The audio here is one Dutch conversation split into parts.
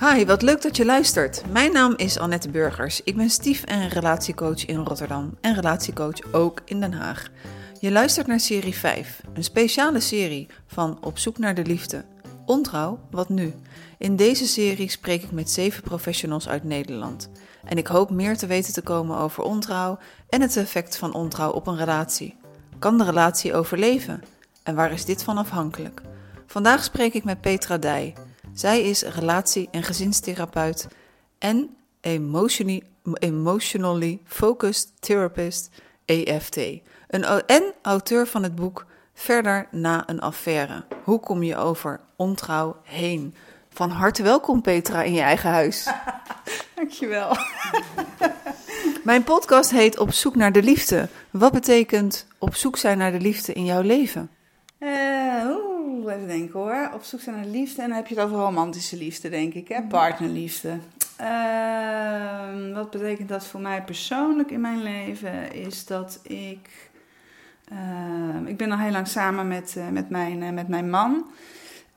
Hi, wat leuk dat je luistert. Mijn naam is Annette Burgers. Ik ben stief- en relatiecoach in Rotterdam en relatiecoach ook in Den Haag. Je luistert naar serie 5, een speciale serie van Op zoek naar de liefde. Ontrouw, wat nu? In deze serie spreek ik met zeven professionals uit Nederland. En ik hoop meer te weten te komen over ontrouw en het effect van ontrouw op een relatie. Kan de relatie overleven? En waar is dit van afhankelijk? Vandaag spreek ik met Petra Dij. Zij is relatie- en gezinstherapeut en emotionally, emotionally focused therapist EFT. Een, en auteur van het boek Verder na een affaire. Hoe kom je over ontrouw heen? Van harte welkom Petra in je eigen huis. Dankjewel. Mijn podcast heet Op zoek naar de liefde. Wat betekent op zoek zijn naar de liefde in jouw leven? Uh, oeh, even denken hoor. Op zoek zijn naar de liefde. En dan heb je het over romantische liefde, denk ik. Hè? Partnerliefde. Uh, wat betekent dat voor mij persoonlijk in mijn leven? Is dat ik... Uh, ik ben al heel lang samen met, met, mijn, met mijn man.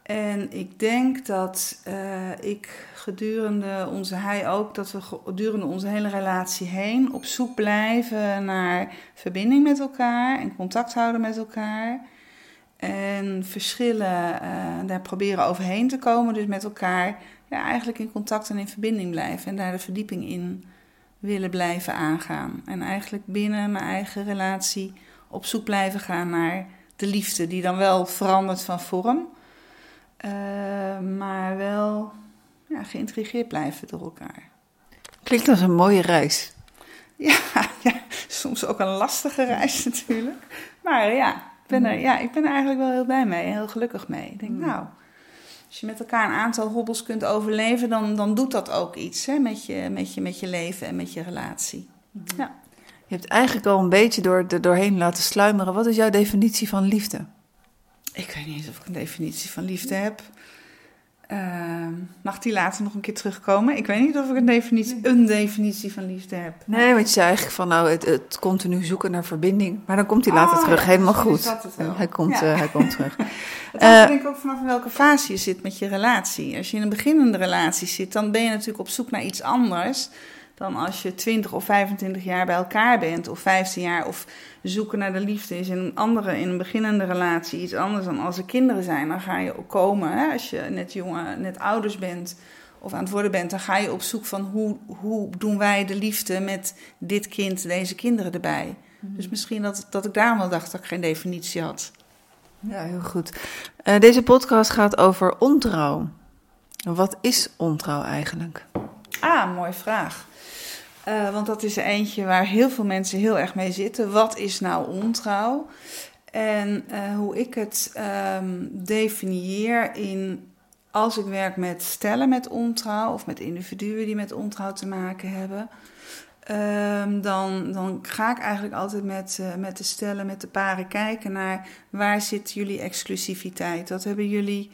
En ik denk dat uh, ik gedurende onze, hij ook, dat we gedurende onze hele relatie heen op zoek blijven naar verbinding met elkaar en contact houden met elkaar. En verschillen uh, daar proberen overheen te komen, dus met elkaar ja, eigenlijk in contact en in verbinding blijven en daar de verdieping in willen blijven aangaan. En eigenlijk binnen mijn eigen relatie op zoek blijven gaan naar de liefde, die dan wel verandert van vorm. Uh, maar wel ja, geïntrigeerd blijven door elkaar. Klinkt als een mooie reis. Ja, ja, soms ook een lastige reis natuurlijk. Maar ja, ben er, ja, ik ben er eigenlijk wel heel blij mee en heel gelukkig mee. Ik denk, mm. nou, als je met elkaar een aantal hobbels kunt overleven, dan, dan doet dat ook iets hè, met, je, met, je, met je leven en met je relatie. Mm. Ja. Je hebt eigenlijk al een beetje door, er doorheen laten sluimeren. Wat is jouw definitie van liefde? Ik weet niet eens of ik een definitie van liefde heb. Uh, mag die later nog een keer terugkomen? Ik weet niet of ik een definitie, een definitie van liefde heb. Nee, want je zei eigenlijk van nou, het, het continu zoeken naar verbinding. Maar dan komt hij later oh, terug, helemaal goed. Hij komt, ja. uh, hij komt terug. Het uh, denk ik ook vanaf welke fase je zit met je relatie. Als je in een beginnende relatie zit, dan ben je natuurlijk op zoek naar iets anders dan als je 20 of 25 jaar bij elkaar bent, of 15 jaar, of zoeken naar de liefde is in een andere, in een beginnende relatie iets anders dan als er kinderen zijn. Dan ga je ook komen, hè, als je net jongen, net ouders bent of aan het worden bent, dan ga je op zoek van hoe, hoe doen wij de liefde met dit kind, deze kinderen erbij. Mm. Dus misschien dat, dat ik daarom wel dacht dat ik geen definitie had. Ja, heel goed. Uh, deze podcast gaat over ontrouw. Wat is ontrouw eigenlijk? Ah, mooie vraag. Uh, want dat is er eentje waar heel veel mensen heel erg mee zitten. Wat is nou ontrouw? En uh, hoe ik het um, definieer in als ik werk met stellen met ontrouw of met individuen die met ontrouw te maken hebben. Um, dan, dan ga ik eigenlijk altijd met, uh, met de stellen, met de paren kijken naar waar zit jullie exclusiviteit? Wat hebben jullie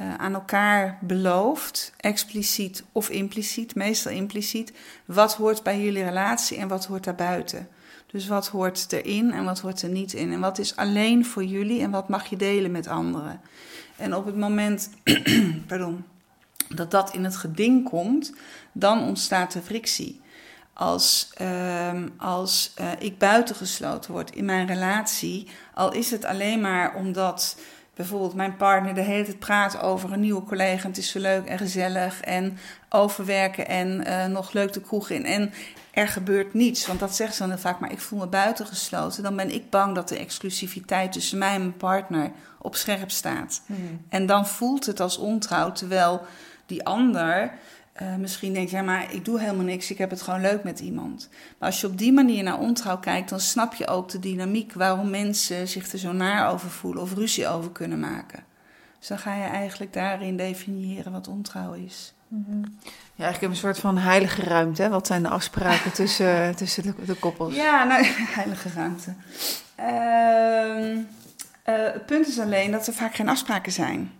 uh, aan elkaar beloofd, expliciet of impliciet, meestal impliciet, wat hoort bij jullie relatie en wat hoort daarbuiten. Dus wat hoort erin en wat hoort er niet in. En wat is alleen voor jullie en wat mag je delen met anderen. En op het moment pardon, dat dat in het geding komt, dan ontstaat de frictie. Als, uh, als uh, ik buitengesloten word in mijn relatie, al is het alleen maar omdat bijvoorbeeld mijn partner de hele tijd praat over een nieuwe collega. Het is zo leuk en gezellig. En overwerken en uh, nog leuk de kroeg in. En er gebeurt niets. Want dat zegt ze dan heel vaak. Maar ik voel me buitengesloten. Dan ben ik bang dat de exclusiviteit tussen mij en mijn partner op scherp staat. Hmm. En dan voelt het als ontrouw. Terwijl die ander uh, misschien denkt, ja, maar ik doe helemaal niks, ik heb het gewoon leuk met iemand. Maar als je op die manier naar ontrouw kijkt, dan snap je ook de dynamiek waarom mensen zich er zo naar over voelen of ruzie over kunnen maken. Dus dan ga je eigenlijk daarin definiëren wat ontrouw is. Ja, ik heb een soort van heilige ruimte. Hè? Wat zijn de afspraken tussen, tussen de, de, koppels? Ja, nou, heilige ruimte. Uh, uh, het punt is alleen dat er vaak geen afspraken zijn.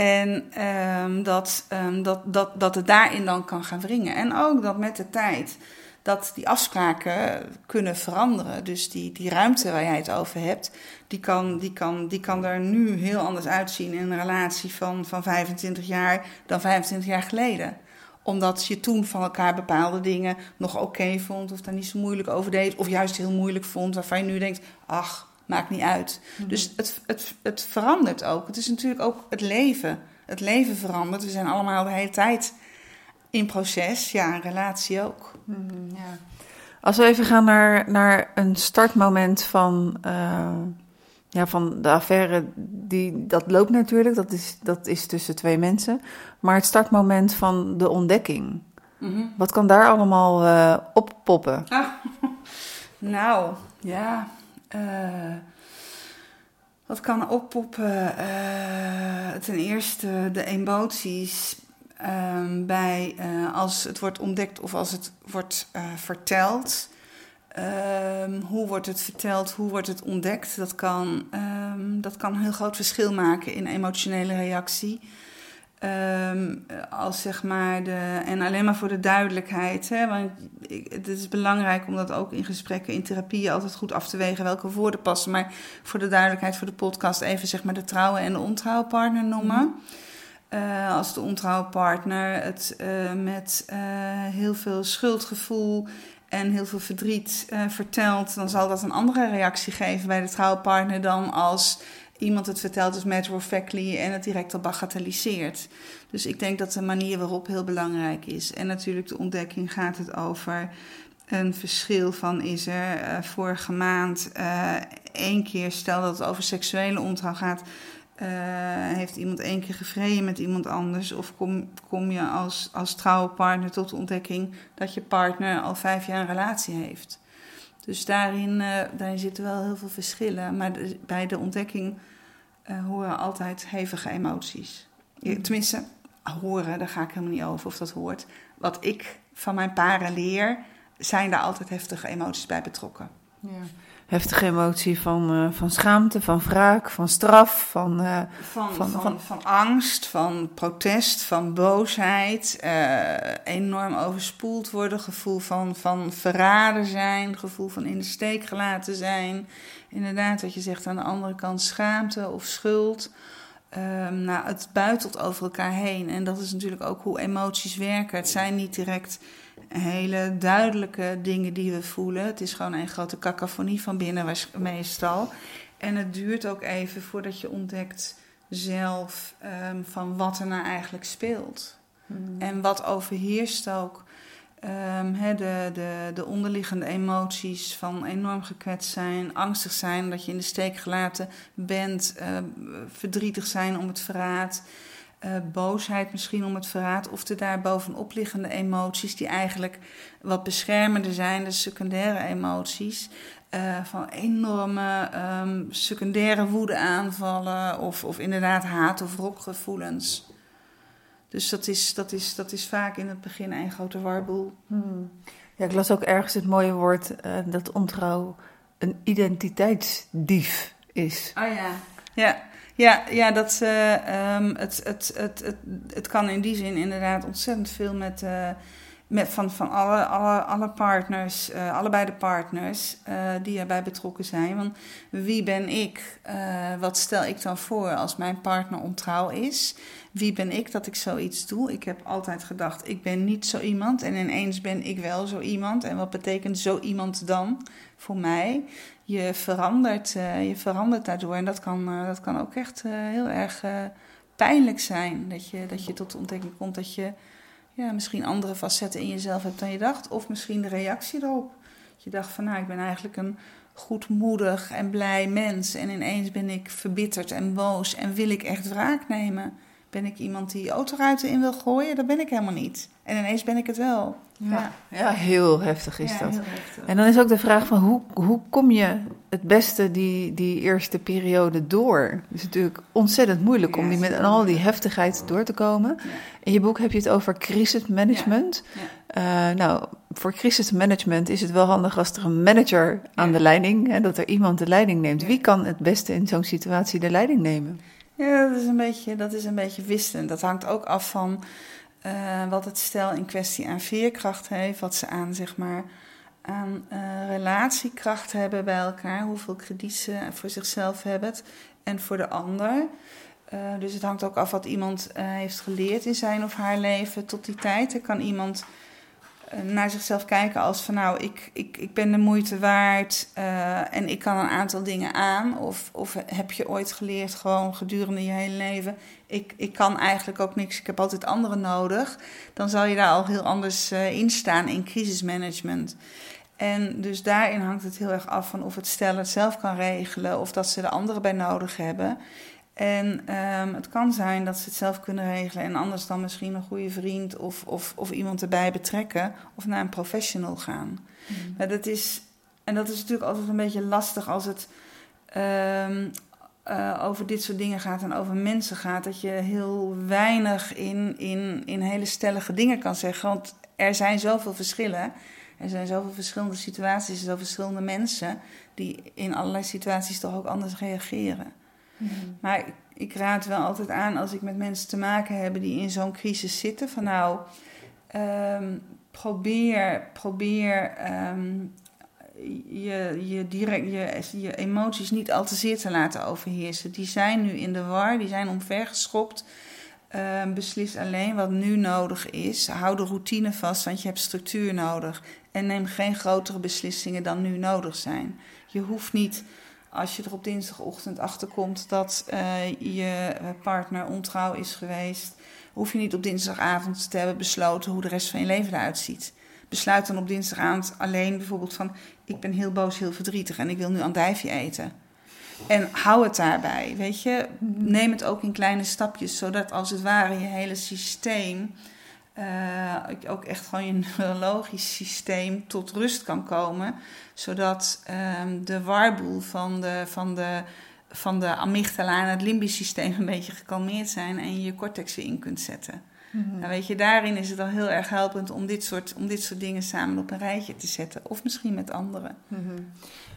En um, dat, um, dat, dat, dat het daarin dan kan gaan wringen. En ook dat met de tijd dat die afspraken kunnen veranderen. Dus die, die ruimte waar jij het over hebt, die kan, die, kan, die kan er nu heel anders uitzien in een relatie van, van 25 jaar dan 25 jaar geleden omdat je toen van elkaar bepaalde dingen nog oké vond, of daar niet zo moeilijk over deed, of juist heel moeilijk vond, waarvan je nu denkt: ach, maakt niet uit. Mhm. Dus het, het, het verandert ook. Het is natuurlijk ook het leven. Het leven verandert. We zijn allemaal de hele tijd in proces. Ja, een relatie ook. Mhm, ja. Als we even gaan naar, naar een startmoment van, uh, ja, van de affaire, die, dat loopt natuurlijk, dat is, dat is tussen twee mensen. Maar het startmoment van de ontdekking, mhm. wat kan daar allemaal uh, oppoppen? Ah, nou, ja. Uh, wat kan oppoppen? ten eerste de emoties Ehm, bij uh, als het wordt ontdekt of als het wordt verteld. Um, hoe wordt het verteld, hoe wordt het ontdekt? Dat kan, um, dat kan een heel groot verschil maken in emotionele reactie. Als zeg maar de, en alleen maar voor de duidelijkheid. Hè, want ik, het is belangrijk om dat ook in gesprekken, in therapie altijd goed af te wegen welke woorden passen. Maar voor de duidelijkheid, voor de podcast, even zeg maar de trouwe en de ontrouwpartner noemen. Mhm. Uh, als de ontrouwe partner het uh, met uh, heel veel schuldgevoel en heel veel verdriet vertelt, dan zal dat een andere reactie geven bij de trouwpartner dan als iemand het vertelt als matter of factly en het direct al bagatelliseert. Dus ik denk dat de manier waarop heel belangrijk is. En natuurlijk de ontdekking gaat het over een verschil van is er vorige maand één keer, stel dat het over seksuele ontrouw gaat, uh, heeft iemand één keer gevreden met iemand anders? Of kom, kom je als, als trouwe partner tot de ontdekking dat je partner al vijf jaar een relatie heeft? Dus daarin, uh, daarin zitten wel heel veel verschillen. Maar bij de ontdekking uh, horen altijd hevige emoties. Je, tenminste, horen, daar ga ik helemaal niet over of dat hoort. Wat ik van mijn paren leer, zijn daar altijd heftige emoties bij betrokken. Ja heftige emotie van, uh, van schaamte, van wraak, van straf, van, uh, van, van, van, van, angst, van protest, van boosheid, uh, enorm overspoeld worden, gevoel van, van verraden zijn, gevoel van in de steek gelaten zijn. Inderdaad, wat je zegt aan de andere kant, schaamte of schuld. Um, nou, het buitelt over elkaar heen. En dat is natuurlijk ook hoe emoties werken. Het zijn niet direct hele duidelijke dingen die we voelen. Het is gewoon een grote cacophonie van binnen meestal. En het duurt ook even voordat je ontdekt zelf um, van wat er nou eigenlijk speelt. Hmm. En wat overheerst ook. Um, de, de, de onderliggende emoties van enorm gekwetst zijn, angstig zijn dat je in de steek gelaten bent, uh, verdrietig zijn om het verraad. Uh, boosheid misschien om het verraad, of de daarbovenop liggende emoties, die eigenlijk wat beschermender zijn, de secundaire emoties. Uh, van enorme um, secundaire woede aanvallen, of, of inderdaad haat- of rokgevoelens. Dus dat is, dat, is, dat is vaak in het begin een grote warboel. Hmm. Ja, ik las ook ergens het mooie woord uh, dat ontrouw een identiteitsdief is. Oh ja, ja. Ja, ja dat, uh, um, het, het, het, het, het kan in die zin inderdaad ontzettend veel met, uh, met van, van alle, alle, alle partners, uh, allebei de partners die erbij betrokken zijn. Want wie ben ik? wat stel ik dan voor als mijn partner ontrouw is? Wie ben ik dat ik zoiets doe? Ik heb altijd gedacht, ik ben niet zo iemand en ineens ben ik wel zo iemand. En wat betekent zo iemand dan voor mij? je verandert, uh, je verandert daardoor. En dat kan, uh, dat kan ook echt uh, heel erg pijnlijk zijn. Dat je, dat je tot de ontdekking komt dat je ja, misschien andere facetten in jezelf hebt dan je dacht. Of misschien de reactie erop. Je dacht van nou, ik ben eigenlijk een goedmoedig en blij mens. En ineens ben ik verbitterd en boos en wil ik echt wraak nemen. Ben ik iemand die autoruiten in wil gooien? Dat ben ik helemaal niet. En ineens ben ik het wel. Ja, ja heel heftig is dat. Heftig. En dan is ook de vraag van hoe, hoe kom je het beste die, die eerste periode door? Het is natuurlijk ontzettend moeilijk om die met al die heftigheid door te komen. In je boek heb je het over crisismanagement. Uh, nou, voor crisismanagement is het wel handig als er een manager aan de leiding, hè, dat er iemand de leiding neemt. Wie kan het beste in zo'n situatie de leiding nemen? Ja, dat is een beetje, dat is een beetje wisselend. Dat hangt ook af van eh, wat het stel in kwestie aan veerkracht heeft, wat ze aan, zeg maar, aan uh, relatiekracht hebben bij elkaar, hoeveel krediet ze voor zichzelf hebben en voor de ander. Uh, dus het hangt ook af wat iemand heeft geleerd in zijn of haar leven tot die tijd. Er kan iemand naar zichzelf kijken als van nou, ik, ik, ik ben de moeite waard uh, en ik kan een aantal dingen aan. Of, of heb je ooit geleerd gewoon gedurende je hele leven, ik, ik kan eigenlijk ook niks, ik heb altijd anderen nodig. Dan zal je daar al heel anders uh, in staan in crisismanagement. En dus daarin hangt het heel erg af van of het stel het zelf kan regelen of dat ze de anderen bij nodig hebben. En um, het kan zijn dat ze het zelf kunnen regelen en anders dan misschien een goede vriend of, of, of iemand erbij betrekken of naar een professional gaan. Mm. Maar dat is, en dat is natuurlijk altijd een beetje lastig als het um, uh, over dit soort dingen gaat en over mensen gaat, dat je heel weinig in, in, in hele stellige dingen kan zeggen. Want er zijn zoveel verschillen. Er zijn zoveel verschillende situaties, zoveel verschillende mensen die in allerlei situaties toch ook anders reageren. Mm-hmm. Maar ik, raad wel altijd aan als ik met mensen te maken heb die in zo'n crisis zitten, van nou, um, probeer, probeer um, je, je, direct, je, je emoties niet al te zeer te laten overheersen. Die zijn nu in de war, die zijn omvergeschopt. Uh, beslis alleen wat nu nodig is. Hou de routine vast, want je hebt structuur nodig. En neem geen grotere beslissingen dan nu nodig zijn. Je hoeft niet als je er op dinsdagochtend achter komt dat uh, je partner ontrouw is geweest, hoef je niet op dinsdagavond te hebben besloten hoe de rest van je leven eruit ziet. Besluit dan op dinsdagavond alleen bijvoorbeeld van: ik ben heel boos, heel verdrietig en ik wil nu andijvie eten. En hou het daarbij, weet je. Neem het ook in kleine stapjes, zodat als het ware je hele systeem uh, ook echt gewoon je neurologisch systeem tot rust kan komen. Zodat um, de warboel van de, van, de, van de amygdala en het limbisch systeem een beetje gekalmeerd zijn en je je cortex weer in kunt zetten. Mm nou weet je, daarin is het al heel erg helpend om dit, soort, om dit soort dingen samen op een rijtje te zetten. Of misschien met anderen. Mm -hmm.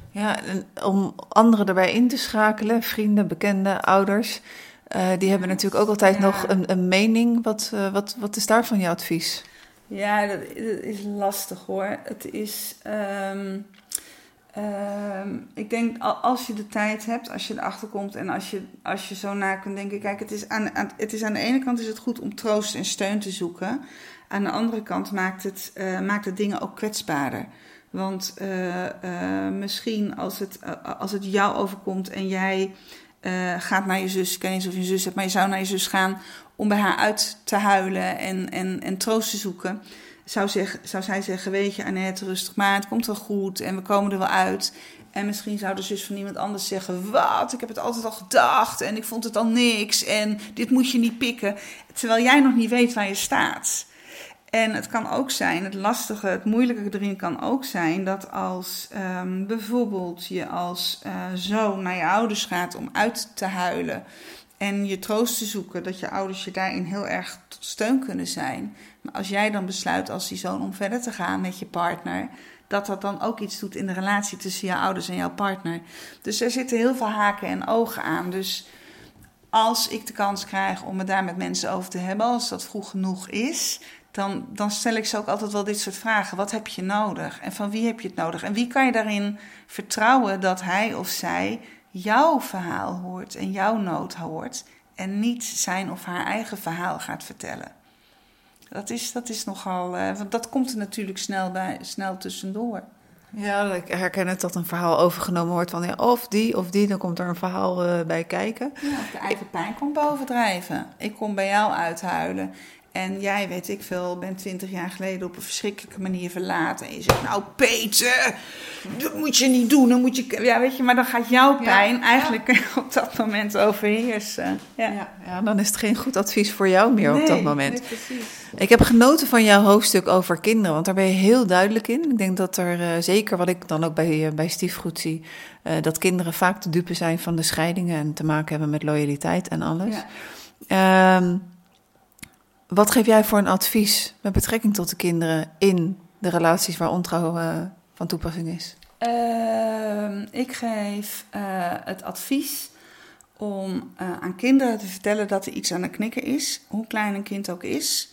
Ja, om anderen erbij in te schakelen, vrienden, bekenden, ouders. Uh, die hebben natuurlijk ook altijd ja. nog een, een mening. Wat, uh, wat, wat is daarvan je advies? Ja, dat, dat is lastig hoor. Het is. Um, um, ik denk als je de tijd hebt, als je erachter komt en als je, als je zo na kunt denken. Kijk, het is, aan, aan, het is aan de ene kant is het goed om troost en steun te zoeken. Aan de andere kant maakt het, uh, maakt het dingen ook kwetsbaarder. Want misschien als het, als het jou overkomt en jij uh, gaat naar je zus. Ik weet niet of je zus hebt, maar je zou naar je zus gaan om bij haar uit te huilen en, en, en troost te zoeken. Zou, zeg, zou zij zeggen: Weet je, Annette, rustig maar, het komt wel goed en we komen er wel uit. En misschien zou de zus van iemand anders zeggen: Wat, ik heb het altijd al gedacht en ik vond het al niks en dit moet je niet pikken. Terwijl jij nog niet weet waar je staat. En het kan ook zijn, het lastige, het moeilijke erin kan ook zijn dat als um, bijvoorbeeld je als uh, zoon naar je ouders gaat om uit te huilen en je troost te zoeken, dat je ouders je daarin heel erg tot steun kunnen zijn. Maar als jij dan besluit als die zoon om verder te gaan met je partner, dat dat dan ook iets doet in de relatie tussen je ouders en jouw partner. Dus er zitten heel veel haken en ogen aan. Dus als ik de kans krijg om het daar met mensen over te hebben, als dat vroeg genoeg is, dan, dan stel ik ze ook altijd wel dit soort vragen. Wat heb je nodig? En van wie heb je het nodig? En wie kan je daarin vertrouwen dat hij of zij jouw verhaal hoort en jouw nood hoort en niet zijn of haar eigen verhaal gaat vertellen? Dat is, dat is nogal, uh, want dat komt er natuurlijk snel, bij, snel tussendoor. Ja, ik herken het dat een verhaal overgenomen wordt van ja, of die of die, dan komt er een verhaal uh, bij kijken. Ja, de eigen pijn komt bovendrijven. Ik kom bij jou uithuilen en jij, weet ik veel, bent twintig jaar geleden op een verschrikkelijke manier verlaten. En je zegt, nou Peter, dat moet je niet doen. Dan moet je, ja, weet je, maar dan gaat jouw pijn ja, eigenlijk ja. op dat moment overheersen. Ja. Ja, ja, dan is het geen goed advies voor jou meer nee, op dat moment. Nee, precies. Ik heb genoten van jouw hoofdstuk over kinderen, want daar ben je heel duidelijk in. Ik denk dat er, uh, zeker wat ik dan ook bij, uh, bij Stief goed zie, uh, dat kinderen vaak de dupe zijn van de scheidingen en te maken hebben met loyaliteit en alles. Um, wat geef jij voor een advies met betrekking tot de kinderen in de relaties waar ontrouw uh, van toepassing is? Uh, ik geef uh, het advies om aan kinderen te vertellen dat er iets aan de knikker is, hoe klein een kind ook is.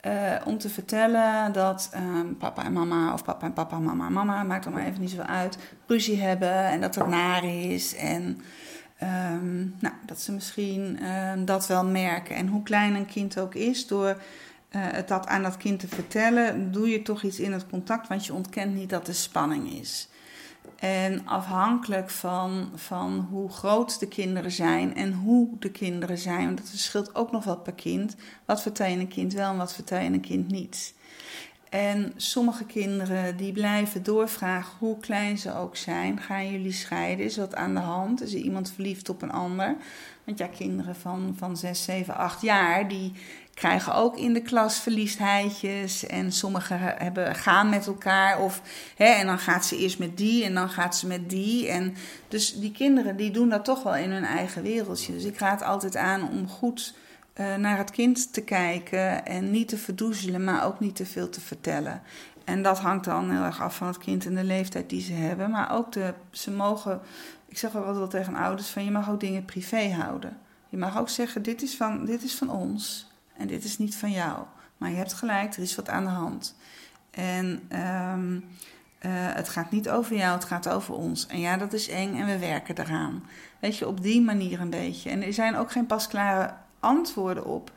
eh, om te vertellen dat ehm, papa en mama, of papa en papa, mama en mama, maakt er maar even niet zo uit, ruzie hebben en dat het naar is. En ehm, nou, dat ze misschien ehm, dat wel merken. En hoe klein een kind ook is, door uh, het dat aan dat kind te vertellen, doe je toch iets in het contact, want je ontkent niet dat er spanning is. En afhankelijk van, van hoe groot de kinderen zijn en hoe de kinderen zijn, want dat verschilt ook nog wel per kind, wat vertel je een kind wel en wat vertel je een kind niet. En sommige kinderen die blijven doorvragen, hoe klein ze ook zijn. Gaan jullie scheiden? Is wat aan de hand? Is er iemand verliefd op een ander? Want ja, kinderen van, van 6, 7, 8 jaar, die krijgen ook in de klas verliefdheidjes. En sommigen hebben, gaan met elkaar. Of, hè, en dan gaat ze eerst met die en dan gaat ze met die. En dus die kinderen die doen dat toch wel in hun eigen wereldje. Dus ik raad altijd aan om goed uh, naar het kind te kijken. En niet te verdoezelen, maar ook niet te veel te vertellen. En dat hangt dan heel erg af van het kind en de leeftijd die ze hebben. Maar ook de, ze mogen, ik zeg ook altijd wel tegen ouders: van je mag ook dingen privé houden. Je mag ook zeggen: dit is van, dit is van ons en dit is niet van jou. Maar je hebt gelijk, er is wat aan de hand. En um, uh, het gaat niet over jou, het gaat over ons. En ja, dat is eng en we werken eraan. Weet je, op die manier een beetje. En er zijn ook geen pasklare antwoorden op,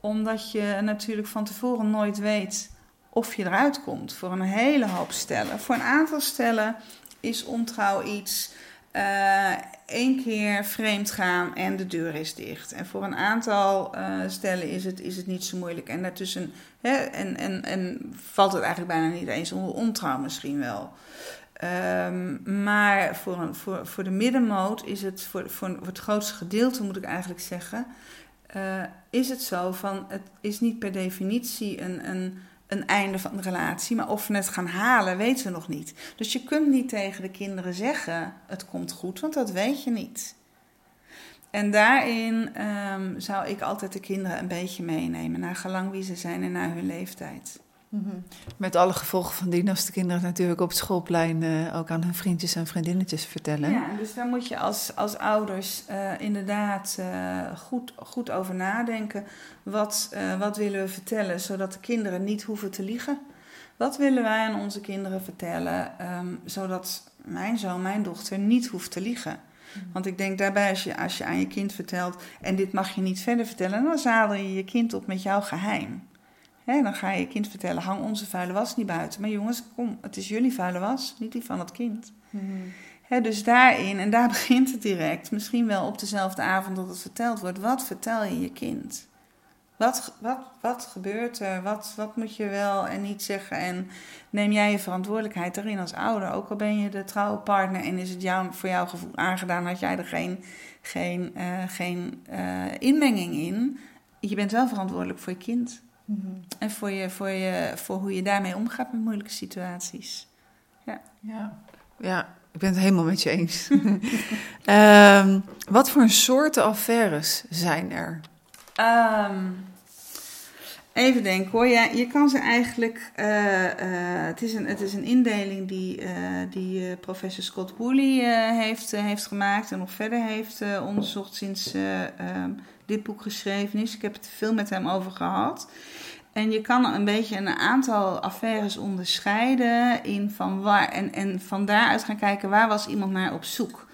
omdat je natuurlijk van tevoren nooit weet of je eruit komt. Voor een hele hoop stellen. Voor een aantal stellen is ontrouw iets uh, één keer vreemd gaan en de deur is dicht. En voor een aantal uh, stellen is het, is het niet zo moeilijk. En daartussen hè, en, en, en valt het eigenlijk bijna niet eens onder ontrouw misschien wel. Um, maar voor, een, voor, voor de middenmoot is het, voor, voor, voor het grootste gedeelte moet ik eigenlijk zeggen, uh, is het zo van, het is niet per definitie een, een een einde van de relatie. Maar of we het gaan halen, weten we nog niet. Dus je kunt niet tegen de kinderen zeggen: het komt goed, want dat weet je niet. En daarin um, zou ik altijd de kinderen een beetje meenemen, naar gelang wie ze zijn en naar hun leeftijd. Mhm. Met alle gevolgen van dien als de kinderen natuurlijk op het schoolplein uh, ook aan hun vriendjes en vriendinnetjes vertellen. Ja, dus daar moet je als, als ouders uh, inderdaad uh, goed, goed over nadenken. Wat, wat willen we vertellen, zodat de kinderen niet hoeven te liegen? Wat willen wij aan onze kinderen vertellen, um, zodat mijn zoon, mijn dochter niet hoeft te liegen? Mhm. Want ik denk daarbij, als je, als je aan je kind vertelt, en dit mag je niet verder vertellen, dan zadel je je kind op met jouw geheim. Dan ga je je kind vertellen: hang onze vuile was niet buiten. Maar jongens, kom, het is jullie vuile was, niet die van het kind. Hmm. dus daarin, en daar begint het direct, misschien wel op dezelfde avond dat het verteld wordt: wat vertel je je kind? Wat, wat, wat gebeurt er? Wat, wat moet je wel en niet zeggen? En neem jij je verantwoordelijkheid erin als ouder? Ook al ben je de trouwe partner en is het jou, voor jouw gevoel aangedaan, had jij er geen, geen, uh, geen uh, inmenging in. Je bent wel verantwoordelijk voor je kind. Mm En voor, je, voor, je, voor hoe je daarmee omgaat met moeilijke situaties. Ja, ja. ja ik ben het helemaal met je eens. um, wat voor soorten affaires zijn er? Um, even denken hoor. Ja, je kan ze eigenlijk. Uh, uh, het, is een, het is een indeling die, uh, die professor Scott Woolley heeft, heeft gemaakt en nog verder heeft onderzocht sinds um, dit boek geschreven is. Ik heb het veel met hem over gehad. En je kan een beetje een aantal affaires onderscheiden in van waar, en, en van daaruit gaan kijken waar was iemand naar op zoek.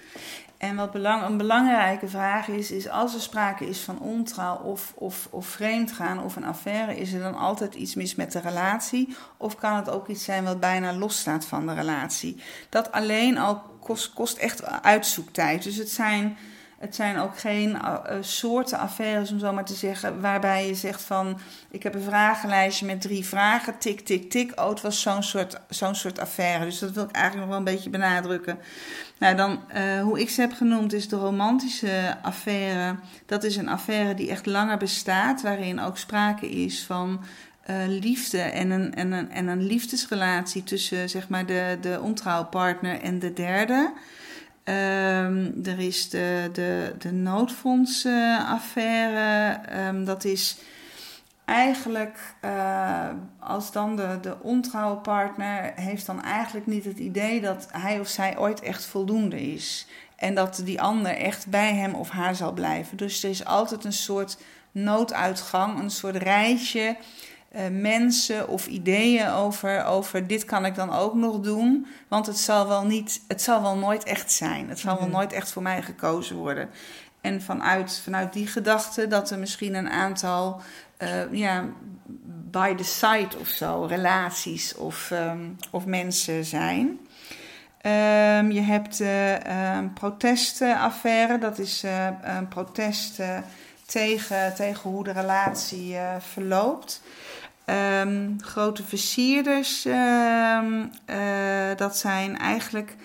En wat belang, een belangrijke vraag is, is als er sprake is van ontrouw of, of, of vreemdgaan of een affaire, is er dan altijd iets mis met de relatie? Of kan het ook iets zijn wat bijna losstaat van de relatie? Dat alleen al kost, kost echt uitzoektijd. Dus het zijn het zijn ook geen uh, soorten affaires, om zo maar te zeggen, waarbij je zegt van... ik heb een vragenlijstje met drie vragen, tik, tik, tik. Oh, het was zo'n soort, zo'n soort affaire. Dus dat wil ik eigenlijk nog wel een beetje benadrukken. Nou, dan, uh, hoe ik ze heb genoemd, is de romantische affaire. Dat is een affaire die echt langer bestaat, waarin ook sprake is van... Liefde en een, en, een, en een liefdesrelatie tussen zeg maar, de, de ontrouwpartner en de derde... Um, er is de, de, de noodfondsaffaire. Um, dat is eigenlijk uh, als dan de, de ontrouwe partner heeft dan eigenlijk niet het idee dat hij of zij ooit echt voldoende is. En dat die ander echt bij hem of haar zal blijven. Dus er is altijd een soort nooduitgang, een soort eh, mensen of ideeën over, over dit kan ik dan ook nog doen. Want het zal wel, niet, het zal wel nooit echt zijn. Het zal wel Mhm. nooit echt voor mij gekozen worden. En vanuit, vanuit die gedachte dat er misschien een aantal eh, ja, by the side of zo, relaties of, ehm, of mensen zijn. Ehm, je hebt de ehm protestenaffaire, dat is eh, een protest eh, tegen, tegen hoe de relatie eh, verloopt. Ehm, grote versierders, ehm, eh, dat zijn eigenlijk,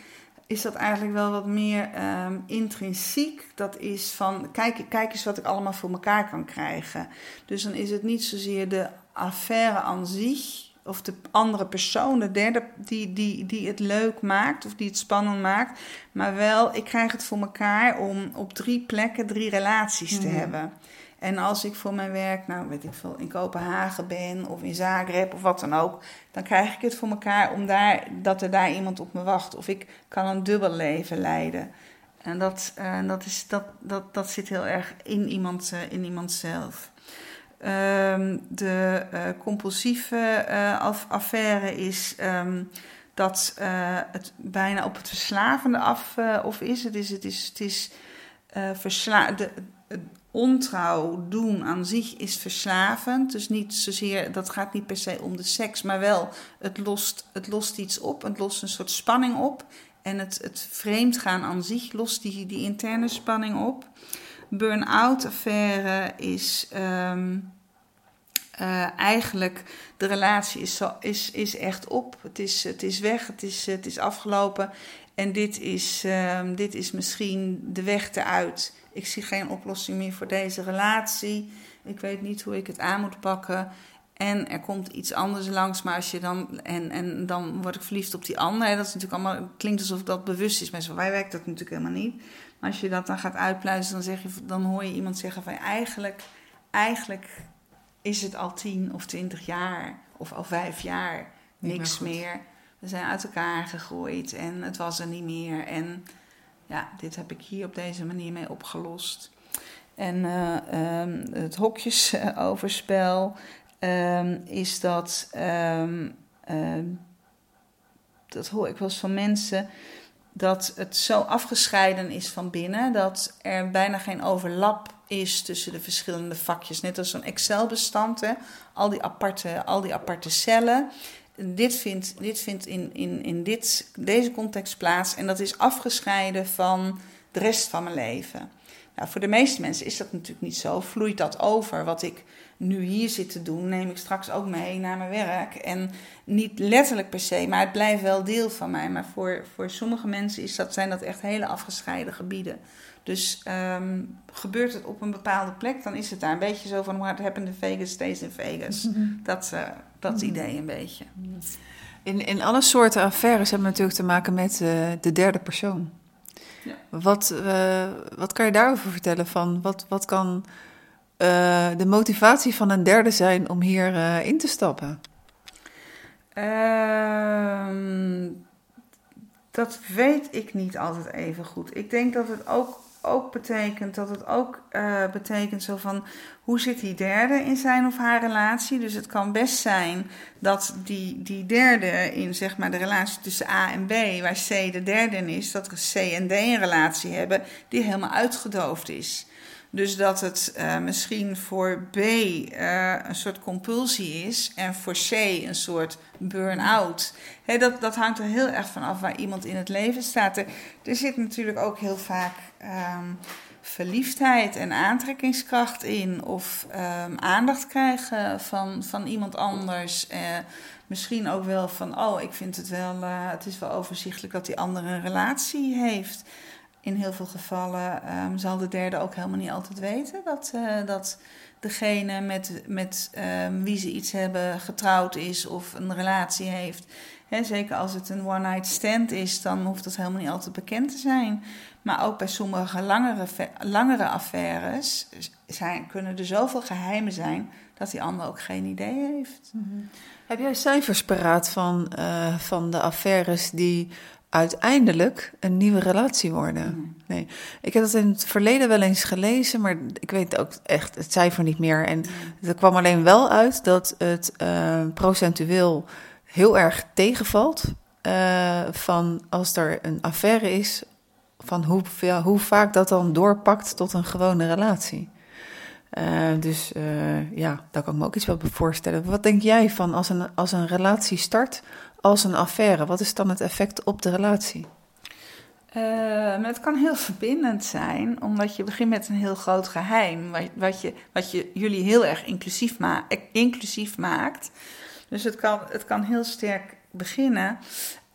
is dat eigenlijk wel wat meer ehm, intrinsiek. Dat is van, kijk, kijk eens wat ik allemaal voor elkaar kan krijgen. Dus dan is het niet zozeer de affaire aan zich, of de andere persoon, de derde, die, die, die het leuk maakt of die het spannend maakt. Maar wel, ik krijg het voor elkaar om op drie plekken drie relaties te Mhm. hebben. En als ik voor mijn werk, nou weet ik veel, in Kopenhagen ben of in Zagreb of wat dan ook, dan krijg ik het voor elkaar om daar, dat er daar iemand op me wacht. Of ik kan een dubbel leven leiden. En dat, eh, dat, is, dat, dat, dat zit heel erg in iemand, eh, in iemand zelf. Ehm, de eh, compulsieve af- affaire is ehm, dat het bijna op het verslavende af of is. Het is, het is, het is versla de, ontrouw doen aan zich is verslavend. Dus niet zozeer, dat gaat niet per se om de seks, maar wel het lost, het lost iets op. Het lost een soort spanning op. En het, het vreemdgaan aan zich lost die, die interne spanning op. Burn-out affaire is ehm, eh, eigenlijk de relatie is, zo, is, is echt op. Het is, het is weg, het is, het is afgelopen. En dit is, ehm, dit is misschien de weg eruit. Ik zie geen oplossing meer voor deze relatie. Ik weet niet hoe ik het aan moet pakken. En er komt iets anders langs, maar als je dan. En, en dan word ik verliefd op die ander. Dat is natuurlijk allemaal. Klinkt alsof dat bewust is, maar zo wij werkt dat natuurlijk helemaal niet. Maar als je dat dan gaat uitpluizen, dan, zeg je, dan hoor je iemand zeggen van eigenlijk, eigenlijk is het al tien of twintig jaar of al vijf jaar niks meer. We zijn uit elkaar gegroeid en het was er niet meer. En ja, dit heb ik hier op deze manier mee opgelost. En eh, ehm, het hokjesoverspel ehm, is dat. ehm, dat hoor ik wel eens van mensen. Dat het zo afgescheiden is van binnen. Dat er bijna geen overlap is tussen de verschillende vakjes. Net als zo'n Excel-bestand. Al die aparte, al die aparte cellen. Dit vindt, dit vindt in, in, in dit, deze context plaats. En dat is afgescheiden van de rest van mijn leven. Nou, voor de meeste mensen is dat natuurlijk niet zo. Vloeit dat over. Wat ik nu hier zit te doen, neem ik straks ook mee naar mijn werk. En niet letterlijk per se, maar het blijft wel deel van mij. Maar voor, voor sommige mensen is dat, zijn dat echt hele afgescheiden gebieden. Dus ehm, gebeurt het op een bepaalde plek, dan is het daar een beetje zo van what happened in Vegas stays in Vegas. Dat, eh, dat idee een beetje. In, in alle soorten affaires hebben we natuurlijk te maken met eh, de derde persoon. Ja. Wat, eh, wat kan je daarover vertellen? Van wat, wat kan eh, de motivatie van een derde zijn om hier in te stappen? Ehm, dat weet ik niet altijd even goed. Ik denk dat het ook, ook betekent dat het ook eh, betekent zo van hoe zit die derde in zijn of haar relatie. Dus het kan best zijn dat die, die derde in zeg maar de relatie tussen A en B, waar C de derde in is, dat C en D een relatie hebben die helemaal uitgedoofd is. Dus dat het eh, misschien voor B eh, een soort compulsie is en voor C een soort burn-out. Hè, dat, dat hangt er heel erg van af waar iemand in het leven staat. Er, zit natuurlijk ook heel vaak ehm, verliefdheid en aantrekkingskracht in. Of ehm, aandacht krijgen van, van iemand anders. Eh, misschien ook wel van, oh, ik vind het wel, het is wel overzichtelijk dat die ander een relatie heeft. In heel veel gevallen ehm, zal de derde ook helemaal niet altijd weten dat, eh, dat degene met, met ehm, wie ze iets hebben getrouwd is of een relatie heeft. Zeker als het een one-night stand is, dan hoeft dat helemaal niet altijd bekend te zijn. Maar ook bij sommige langere, langere affaires zijn, kunnen er zoveel geheimen zijn dat die ander ook geen idee heeft. Heb jij cijfers paraat van, eh, van de affaires die uiteindelijk een nieuwe relatie worden. Nee. Ik heb dat in het verleden wel eens gelezen, maar ik weet ook echt het cijfer niet meer. En er kwam alleen wel uit dat het uh, procentueel heel erg tegenvalt. Uh, van als er een affaire is, van hoe, ja, hoe vaak dat dan doorpakt tot een gewone relatie. Uh, dus ja, daar kan ik me ook iets wel voorstellen. Wat denk jij van als een, als een relatie start als een affaire? Wat is dan het effect op de relatie? Uh, het kan heel verbindend zijn, omdat je begint met een heel groot geheim, wat, wat, je, wat je jullie heel erg inclusief, inclusief maakt. Dus het kan, het kan heel sterk beginnen.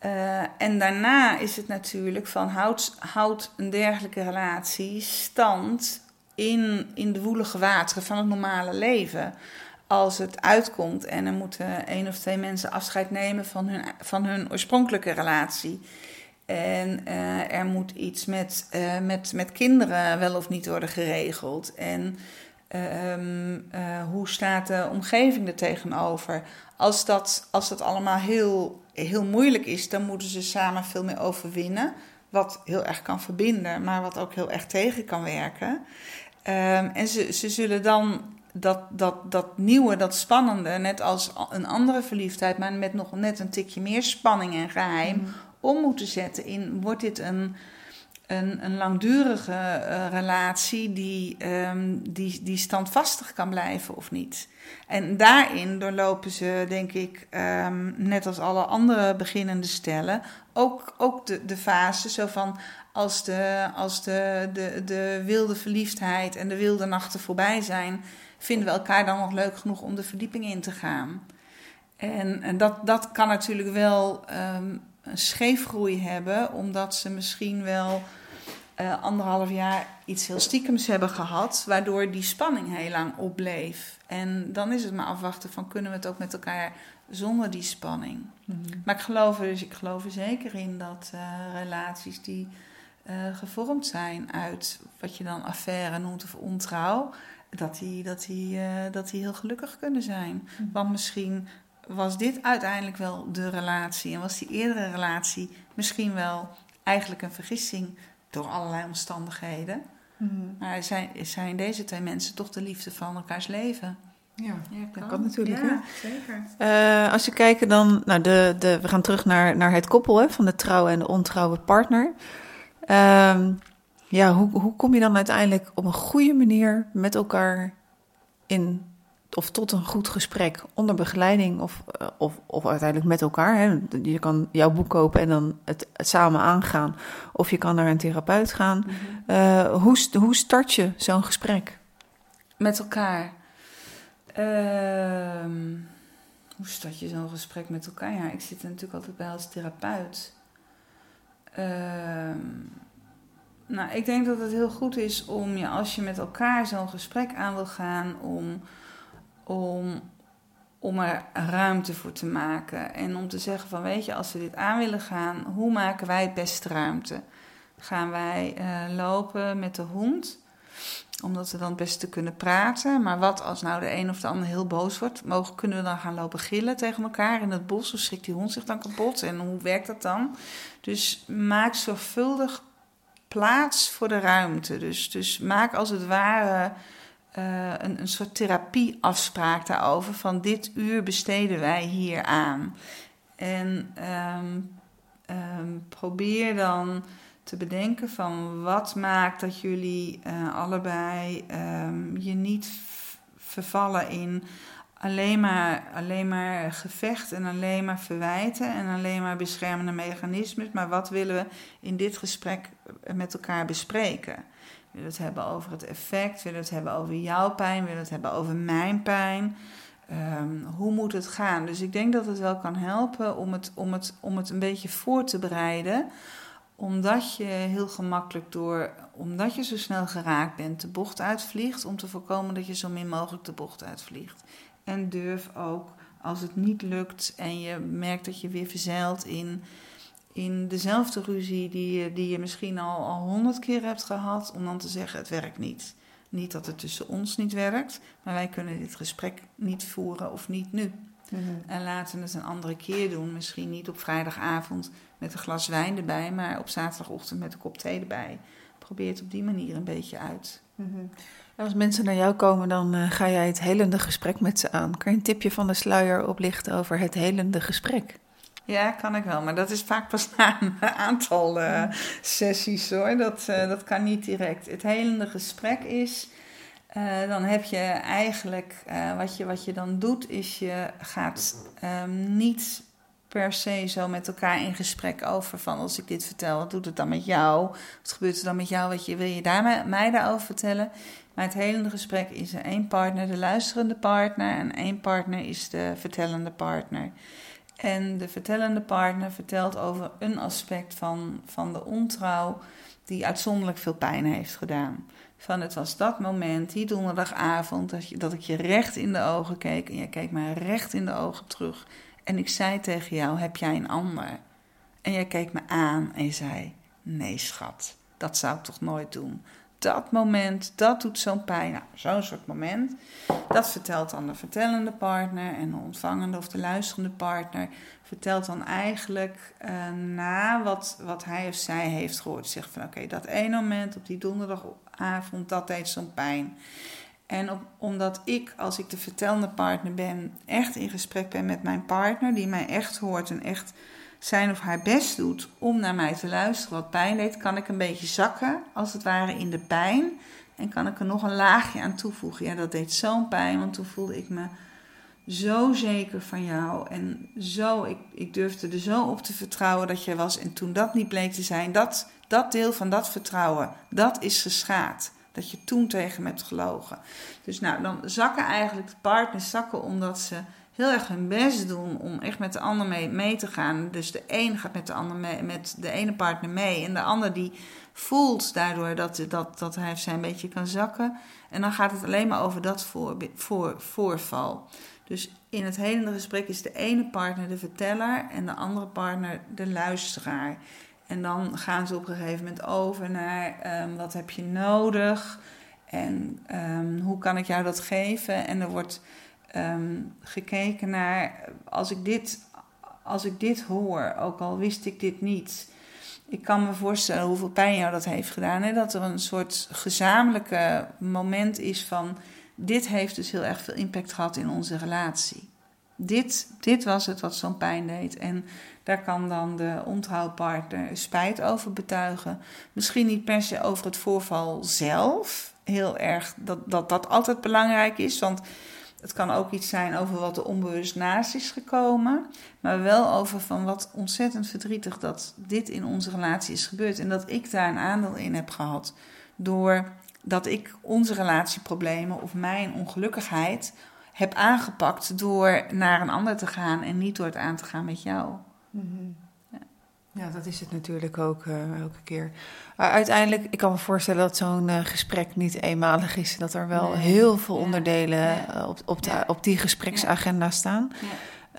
Uh, en daarna is het natuurlijk van houdt, houdt een dergelijke relatie stand in, in de woelige wateren van het normale leven als het uitkomt en er moeten één of twee mensen afscheid nemen van hun, van hun oorspronkelijke relatie. En uh, er moet iets met, uh, met, met kinderen wel of niet worden geregeld. En uh, hoe staat de omgeving er tegenover? Als dat, als dat allemaal heel, heel moeilijk is, dan moeten ze samen veel meer overwinnen. Wat heel erg kan verbinden, maar wat ook heel erg tegen kan werken. Um, en ze, ze zullen dan dat, dat, dat nieuwe, dat spannende, net als een andere verliefdheid, maar met nog net een tikje meer spanning en geheim, mm. om moeten zetten in: wordt dit een, een, een langdurige uh, relatie die, um, die, die standvastig kan blijven of niet? En daarin doorlopen ze, denk ik, um, net als alle andere beginnende stellen, ook, ook de, de fase zo van als de, als de, de, de wilde verliefdheid en de wilde nachten voorbij zijn vinden we elkaar dan nog leuk genoeg om de verdieping in te gaan. En, en dat, dat kan natuurlijk wel um, een scheefgroei hebben, omdat ze misschien wel uh, anderhalf jaar iets heel stiekems hebben gehad, waardoor die spanning heel lang opbleef. En dan is het maar afwachten van kunnen we het ook met elkaar zonder die spanning. Mm -hmm. Maar ik geloof, er, dus ik geloof er zeker in dat uh, relaties die uh, gevormd zijn uit wat je dan affaire noemt of ontrouw, dat die, dat die, uh, dat die heel gelukkig kunnen zijn. Mm. Want misschien was dit uiteindelijk wel de relatie en was die eerdere relatie misschien wel eigenlijk een vergissing door allerlei omstandigheden. Mm. Maar zijn, zijn deze twee mensen toch de liefde van elkaars leven? Ja, ja kan. dat kan natuurlijk. Ja, zeker. Uh, als je kijkt dan, nou de, de, we gaan terug naar, naar het koppel hè, van de trouwe en de ontrouwe partner. Uh, ja, hoe, hoe kom je dan uiteindelijk op een goede manier met elkaar in of tot een goed gesprek onder begeleiding of, eh, of, of uiteindelijk met elkaar. Hè. Je kan jouw boek kopen en dan het, samen aangaan. Of je kan naar een therapeut gaan. Mm -hmm. uh, hoe, hoe start je zo'n gesprek? Met elkaar. Uh, hoe start je zo'n gesprek met elkaar? Ja, ik zit er natuurlijk altijd bij als therapeut. Ehm, nou, ik denk dat het heel goed is om je, als je met elkaar zo'n gesprek aan wil gaan, om, om, om er ruimte voor te maken. En om te zeggen van, weet je, als we dit aan willen gaan, hoe maken wij het beste ruimte? Gaan wij uh, lopen met de hond? Omdat we dan het beste kunnen praten. Maar wat als nou de een of de ander heel boos wordt? Mogen, kunnen we dan gaan lopen gillen tegen elkaar in het bos? Of schrikt die hond zich dan kapot? En hoe werkt dat dan? Dus maak zorgvuldig plaats voor de ruimte. Dus, dus maak als het ware uh, een, een soort therapieafspraak daarover. Van dit uur besteden wij hier aan. En um, um, probeer dan te bedenken van wat maakt dat jullie uh, allebei um, je niet vervallen in alleen maar, alleen maar gevecht en alleen maar verwijten en alleen maar beschermende mechanismes. Maar wat willen we in dit gesprek met elkaar bespreken? Willen het hebben over het effect? Willen het hebben over jouw pijn? Willen het hebben over mijn pijn? Um, hoe moet het gaan? Dus ik denk dat het wel kan helpen om het, om het, om het een beetje voor te bereiden omdat je heel gemakkelijk door, omdat je zo snel geraakt bent, de bocht uitvliegt, om te voorkomen dat je zo min mogelijk de bocht uitvliegt. En durf ook, als het niet lukt en je merkt dat je weer verzeilt in, in dezelfde ruzie die je, die je misschien al honderd keer hebt gehad, om dan te zeggen: het werkt niet. Niet dat het tussen ons niet werkt, maar wij kunnen dit gesprek niet voeren of niet nu. Mhm. En laten we het een andere keer doen. Misschien niet op vrijdagavond met een glas wijn erbij, maar op zaterdagochtend met een kop thee erbij. Probeer het op die manier een beetje uit. Mhm. Als mensen naar jou komen, dan uh, ga jij het helende gesprek met ze aan. Kan je een tipje van de sluier oplichten over het helende gesprek? Ja, kan ik wel. Maar dat is vaak pas na een aantal uh, sessies hoor. Dat, uh, dat kan niet direct. Het helende gesprek is. Dan heb je eigenlijk. wat, je, wat je dan doet, is je gaat um, niet per se zo met elkaar in gesprek over van als ik dit vertel, wat doet het dan met jou? Wat gebeurt er dan met jou? Wat je, wil je daar mij daarover vertellen? Maar het helende gesprek is er één partner, de luisterende partner, en één partner is de vertellende partner. En de vertellende partner vertelt over een aspect van, van de ontrouw die uitzonderlijk veel pijn heeft gedaan. Van het was dat moment, die donderdagavond, dat, je, dat ik je recht in de ogen keek en jij keek mij recht in de ogen terug. En ik zei tegen jou: Heb jij een ander? En jij keek me aan en je zei: Nee, schat, dat zou ik toch nooit doen dat moment, dat doet zo'n pijn. Nou, zo'n soort moment. Dat vertelt dan de vertellende partner en de ontvangende of de luisterende partner. Vertelt dan eigenlijk uh, na wat, wat hij of zij heeft gehoord. Zegt van oké, dat ene moment op die donderdagavond, dat deed zo'n pijn. En omdat ik, als ik de vertellende partner ben, echt in gesprek ben met mijn partner, die mij echt hoort en echt zijn of haar best doet om naar mij te luisteren wat pijn deed, kan ik een beetje zakken, als het ware, in de pijn. En kan ik er nog een laagje aan toevoegen. Ja, dat deed zo'n pijn, want toen voelde ik me zo zeker van jou. En zo, ik, ik durfde er zo op te vertrouwen dat jij was. En toen dat niet bleek te zijn, dat, dat deel van dat vertrouwen, dat is geschaad. Dat je toen tegen me hebt gelogen. Dus nou, dan zakken eigenlijk de partners zakken omdat ze heel erg hun best doen om echt met de ander mee, mee te gaan. Dus de een gaat met de ander mee, met de ene partner mee. En de ander die voelt daardoor dat, dat, dat hij of zij een beetje kan zakken. En dan gaat het alleen maar over dat voor, voor, voorval. Dus in het hele gesprek is de ene partner de verteller en de andere partner de luisteraar. En dan gaan ze op een gegeven moment over naar um, wat heb je nodig en um, hoe kan ik jou dat geven. En er wordt um, gekeken naar, als ik, dit, als ik dit hoor, ook al wist ik dit niet. Ik kan me voorstellen hoeveel pijn jou dat heeft gedaan. Hè? Dat er een soort gezamenlijke moment is van, dit heeft dus heel erg veel impact gehad in onze relatie. Dit, dit was het wat zo'n pijn deed. En daar kan dan de ontrouwpartner spijt over betuigen. Misschien niet per se over het voorval zelf. Heel erg dat dat, dat altijd belangrijk is. Want het kan ook iets zijn over wat er onbewust naast is gekomen. Maar wel over van wat ontzettend verdrietig dat dit in onze relatie is gebeurd. En dat ik daar een aandeel in heb gehad. Doordat ik onze relatieproblemen of mijn ongelukkigheid heb aangepakt door naar een ander te gaan en niet door het aan te gaan met jou. Mm ja, dat is het natuurlijk ook uh, elke keer. Maar uiteindelijk, ik kan me voorstellen dat zo'n uh, gesprek niet eenmalig is. Dat er wel heel veel onderdelen ja. op, op, de, op die gespreksagenda staan.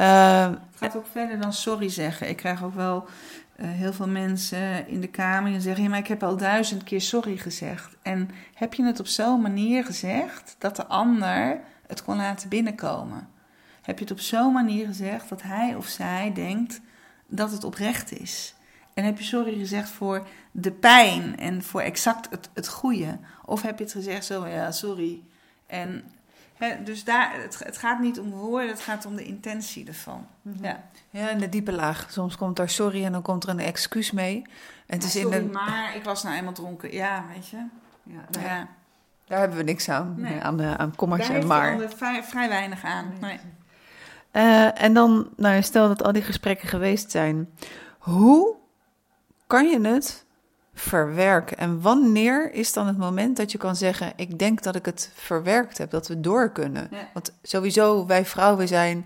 Uh, het gaat ook verder dan sorry zeggen. Ik krijg ook wel heel veel mensen in de kamer die zeggen... Ja, maar ik heb al duizend keer sorry gezegd. En heb je het op zo'n manier gezegd dat de ander het kon laten binnenkomen? Heb je het op zo'n manier gezegd dat hij of zij denkt dat het oprecht is. En heb je sorry gezegd voor de pijn en voor exact het, het goede? Of heb je het gezegd zo, ja, sorry. En dus daar, het, het, gaat niet om woorden, het gaat om de intentie ervan. Mhm. Ja. ja, en de diepe laag. Soms komt daar sorry en dan komt er een excuus mee. En het is sorry, in de... maar ik was nou eenmaal dronken. Ja, weet je. Ja, ja. Daar hebben we niks aan, nee. aan, de, aan komma's en maar. Daar vrij, vrij weinig aan. Nee. Uh, en dan, nou, stel dat al die gesprekken geweest zijn. Hoe kan je het verwerken? En wanneer is dan het moment dat je kan zeggen: Ik denk dat ik het verwerkt heb, dat we door kunnen? Ja. Want sowieso, wij vrouwen zijn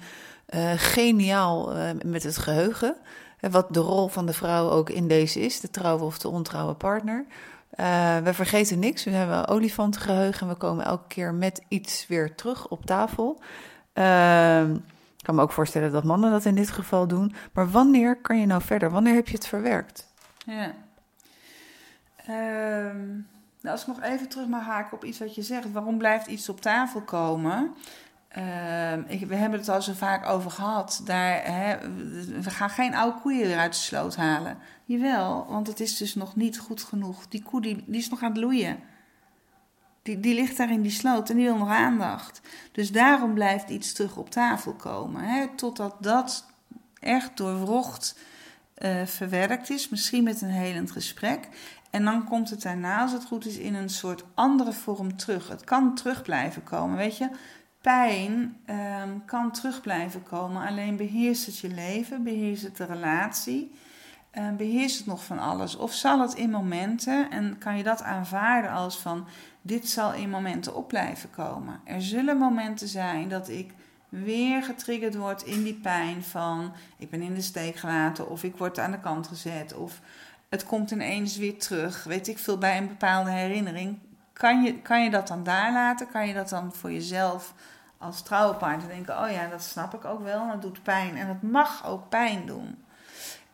uh, geniaal uh, met het geheugen. Wat de rol van de vrouw ook in deze is, de trouwe of de ontrouwe partner. Uh, we vergeten niks. We hebben olifantengeheugen en we komen elke keer met iets weer terug op tafel. Ik kan me ook voorstellen dat mannen dat in dit geval doen. Maar wanneer kan je nou verder? Wanneer heb je het verwerkt? Ja. Um, nou, als ik nog even terug mag haken op iets wat je zegt. Waarom blijft iets op tafel komen? Ehm, we hebben het al zo vaak over gehad. Daar, hè, we gaan geen oude koeien weer uit de sloot halen. Jawel, want het is dus nog niet goed genoeg. Die koe die, die is nog aan het loeien. Die, die ligt daar in die sloot en die wil nog aandacht. Dus daarom blijft iets terug op tafel komen. Hè, totdat dat echt doorwrocht uh, verwerkt is. Misschien met een helend gesprek. En dan komt het daarna, als het goed is, in een soort andere vorm terug. Het kan terug blijven komen. Weet je, pijn um, kan terug blijven komen. Alleen beheerst het je leven, beheerst het de relatie, uh, beheerst het nog van alles. Of zal het in momenten, en kan je dat aanvaarden als van dit zal in momenten op blijven komen. Er zullen momenten zijn dat ik weer getriggerd word in die pijn van ik ben in de steek gelaten of ik word aan de kant gezet of het komt ineens weer terug. Weet ik veel bij een bepaalde herinnering. Kan je, kan je dat dan daar laten? Kan je dat dan voor jezelf als trouwpartner denken: oh ja, dat snap ik ook wel, dat doet pijn en het mag ook pijn doen.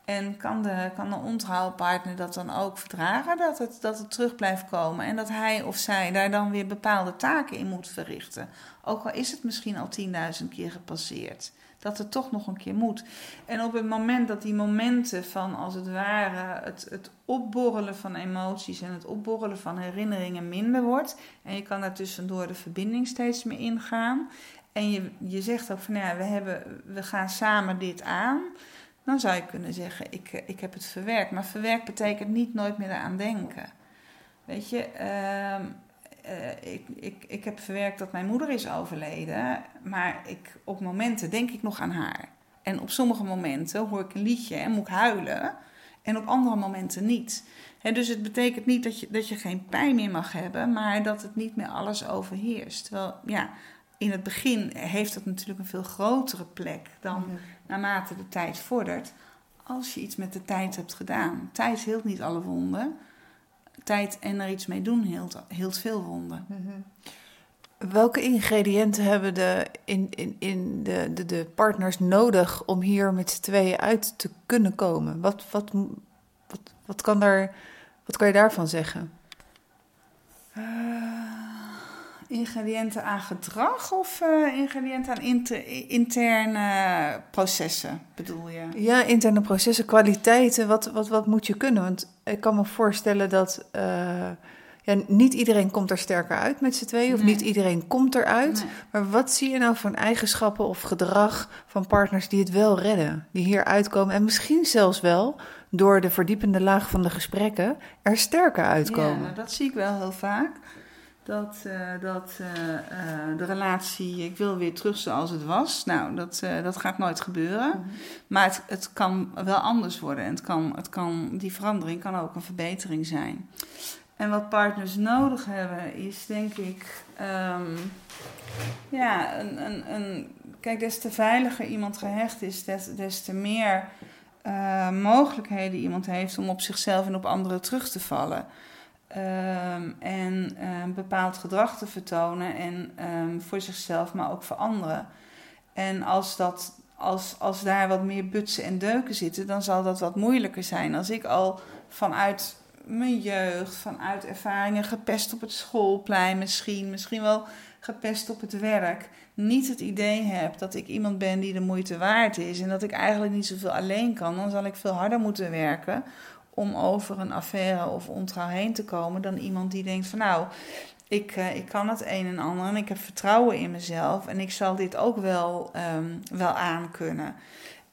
En kan de, kan de ontrouwpartner dat dan ook verdragen, dat het, dat het terug blijft komen en dat hij of zij daar dan weer bepaalde taken in moet verrichten? Ook al is het misschien al 10.000 keer gepasseerd dat het toch nog een keer moet. En op het moment dat die momenten van als het ware het, het opborrelen van emoties en het opborrelen van herinneringen minder wordt. En je kan daar tussendoor de verbinding steeds meer ingaan. En je, je zegt ook van nou ja, we, hebben, we gaan samen dit aan. Dan zou je kunnen zeggen, ik, ik heb het verwerkt. Maar verwerkt betekent niet nooit meer eraan denken. Weet je, uh, uh, ik, ik, ik heb verwerkt dat mijn moeder is overleden, maar ik, op momenten denk ik nog aan haar. En op sommige momenten hoor ik een liedje en moet ik huilen, en op andere momenten niet. dus het betekent niet dat je, dat je geen pijn meer mag hebben, maar dat het niet meer alles overheerst. Terwijl, ja, in het begin heeft dat natuurlijk een veel grotere plek dan naarmate de tijd vordert. Als je iets met de tijd hebt gedaan. Tijd hield niet alle wonden tijd en er iets mee doen hield, hield veel wonden. Mhm. Welke ingrediënten hebben de, in, in, in de, de, de partners nodig om hier met z'n tweeën uit te kunnen komen? Wat, wat, wat, wat, kan, daar, wat kan je daarvan zeggen? Uh, ingrediënten aan gedrag of uh, ingrediënten aan inter, interne processen, bedoel je? Ja, interne processen, kwaliteiten. Wat, wat, wat moet je kunnen? Want ik kan me voorstellen dat uh, ja, niet iedereen komt er sterker uit met z'n tweeën, of niet iedereen komt eruit. Nee. Maar wat zie je nou van eigenschappen of gedrag van partners die het wel redden, die hier uitkomen en misschien zelfs wel door de verdiepende laag van de gesprekken er sterker uitkomen? Ja, dat zie ik wel heel vaak dat, uh, dat uh, uh, de relatie, ik wil weer terug zoals het was. Nou, dat, dat gaat nooit gebeuren. Mm -hmm. Maar het, het kan wel anders worden. En het kan, het kan, die verandering kan ook een verbetering zijn. En wat partners nodig hebben, is denk ik. Um, ja, een, een, een, kijk, des te veiliger iemand gehecht is, des, des te meer mogelijkheden iemand heeft om op zichzelf en op anderen terug te vallen. Um, en um, bepaald gedrag te vertonen. En um, voor zichzelf, maar ook voor anderen. En als, dat, als, als daar wat meer butsen en deuken zitten, dan zal dat wat moeilijker zijn. Als ik al vanuit mijn jeugd, vanuit ervaringen, gepest op het schoolplein misschien, misschien wel gepest op het werk, niet het idee heb dat ik iemand ben die de moeite waard is en dat ik eigenlijk niet zoveel alleen kan, dan zal ik veel harder moeten werken om over een affaire of ontrouw heen te komen dan iemand die denkt van nou, ik, uh, ik kan het een en ander en ik heb vertrouwen in mezelf en ik zal dit ook wel, um, wel aankunnen.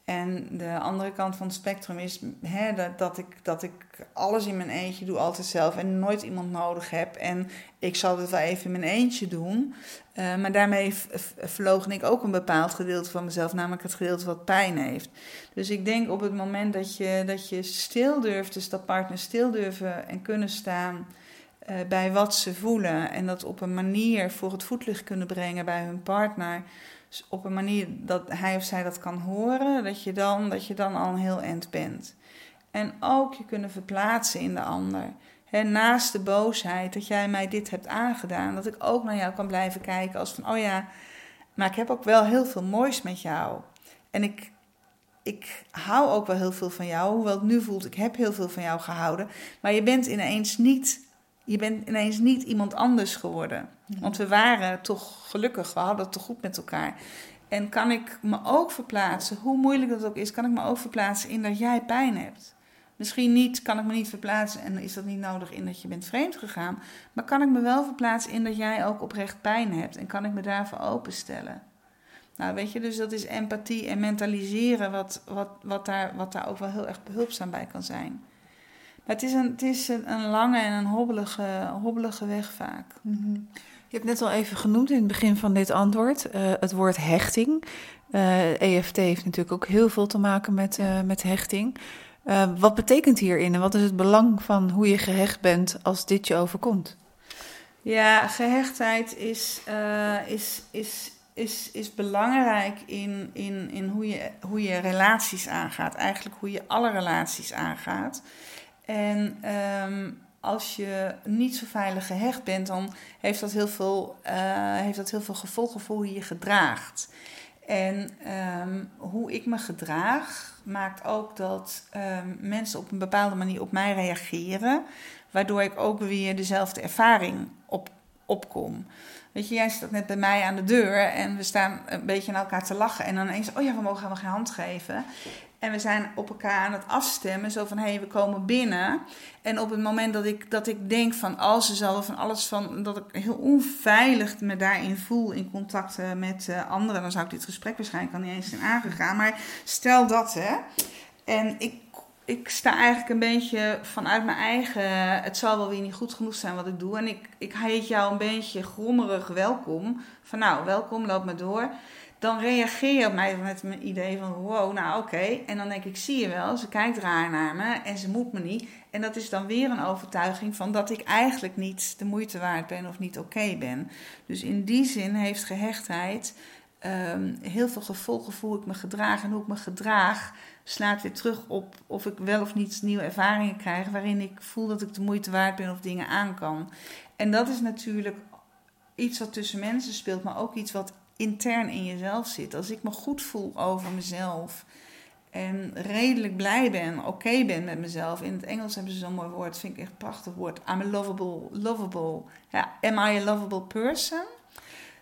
En de andere kant van het spectrum is hè, dat, dat, ik, dat ik alles in mijn eentje doe, altijd zelf en nooit iemand nodig heb. En ik zal het wel even in mijn eentje doen. Uh, maar daarmee verlogen ik ook een bepaald gedeelte van mezelf, namelijk het gedeelte wat pijn heeft. Dus ik denk op het moment dat je, dat je stil durft, dus dat partners stil durven en kunnen staan uh, bij wat ze voelen. En dat op een manier voor het voetlicht kunnen brengen bij hun partner dus op een manier dat hij of zij dat kan horen, dat je dan, dat je dan al een heel eind bent. En ook je kunnen verplaatsen in de ander. He, naast de boosheid dat jij mij dit hebt aangedaan, dat ik ook naar jou kan blijven kijken als van, oh ja, maar ik heb ook wel heel veel moois met jou. En ik, ik hou ook wel heel veel van jou, hoewel het nu voelt, ik heb heel veel van jou gehouden. Maar je bent ineens niet je bent ineens niet iemand anders geworden. Want we waren toch gelukkig, we hadden het toch goed met elkaar. En kan ik me ook verplaatsen, hoe moeilijk dat ook is, kan ik me ook verplaatsen in dat jij pijn hebt. Misschien niet, kan ik me niet verplaatsen en is dat niet nodig in dat je bent vreemd gegaan. Maar kan ik me wel verplaatsen in dat jij ook oprecht pijn hebt en kan ik me daarvoor openstellen. Nou, weet je, dus dat is empathie en mentaliseren, wat, wat, wat, daar, wat daar ook wel heel erg behulpzaam bij kan zijn. Maar het is een, het is een, een lange en een hobbelige, hobbelige weg vaak. Mhm. Je hebt net al even genoemd in het begin van dit antwoord uh, het woord hechting. Uh, eh, EFT heeft natuurlijk ook heel veel te maken met, uh, met hechting. wat betekent hierin en wat is het belang van hoe je gehecht bent als dit je overkomt? Ja, gehechtheid is, is, is, is, is belangrijk in, in, in hoe, je, hoe je relaties aangaat. Eigenlijk hoe je alle relaties aangaat. En um, als je niet zo veilig gehecht bent, dan heeft dat heel veel, uh, heeft dat heel veel gevolgen voor hoe je je gedraagt. En um, hoe ik me gedraag maakt ook dat um, mensen op een bepaalde manier op mij reageren, waardoor ik ook weer dezelfde ervaring op, opkom. Weet je, jij staat net bij mij aan de deur en we staan een beetje naar elkaar te lachen. En dan ineens, oh ja, we mogen helemaal geen hand geven. En we zijn op elkaar aan het afstemmen. Zo van, hé, hey, we komen binnen. En op het moment dat ik, dat ik denk van, als ze zal van alles van... dat ik heel onveilig me daarin voel in contact met uh, anderen... dan zou ik dit gesprek waarschijnlijk al niet eens zijn aangegaan. Maar stel dat, hè. En ik, ik sta eigenlijk een beetje vanuit mijn eigen... het zal wel weer niet goed genoeg zijn wat ik doe. En ik, ik heet jou een beetje grommerig welkom. Van nou, welkom, loop maar door dan reageer op mij met mijn idee van wow, nou oké. En dan denk ik, zie je wel, ze kijkt raar naar me en ze moet me niet. En dat is dan weer een overtuiging van dat ik eigenlijk niet de moeite waard ben of niet oké ben. Dus in die zin heeft gehechtheid um, heel veel gevolgen voor hoe ik me gedraag. En hoe ik me gedraag slaat weer terug op of ik wel of niet nieuwe ervaringen krijg waarin ik voel dat ik de moeite waard ben of dingen aan kan. En dat is natuurlijk iets wat tussen mensen speelt, maar ook iets wat intern in jezelf zit. Als ik me goed voel over mezelf en redelijk blij ben, oké ben met mezelf. In het Engels hebben ze zo'n mooi woord, vind ik echt een prachtig woord. I'm a lovable, lovable. Am I a lovable person?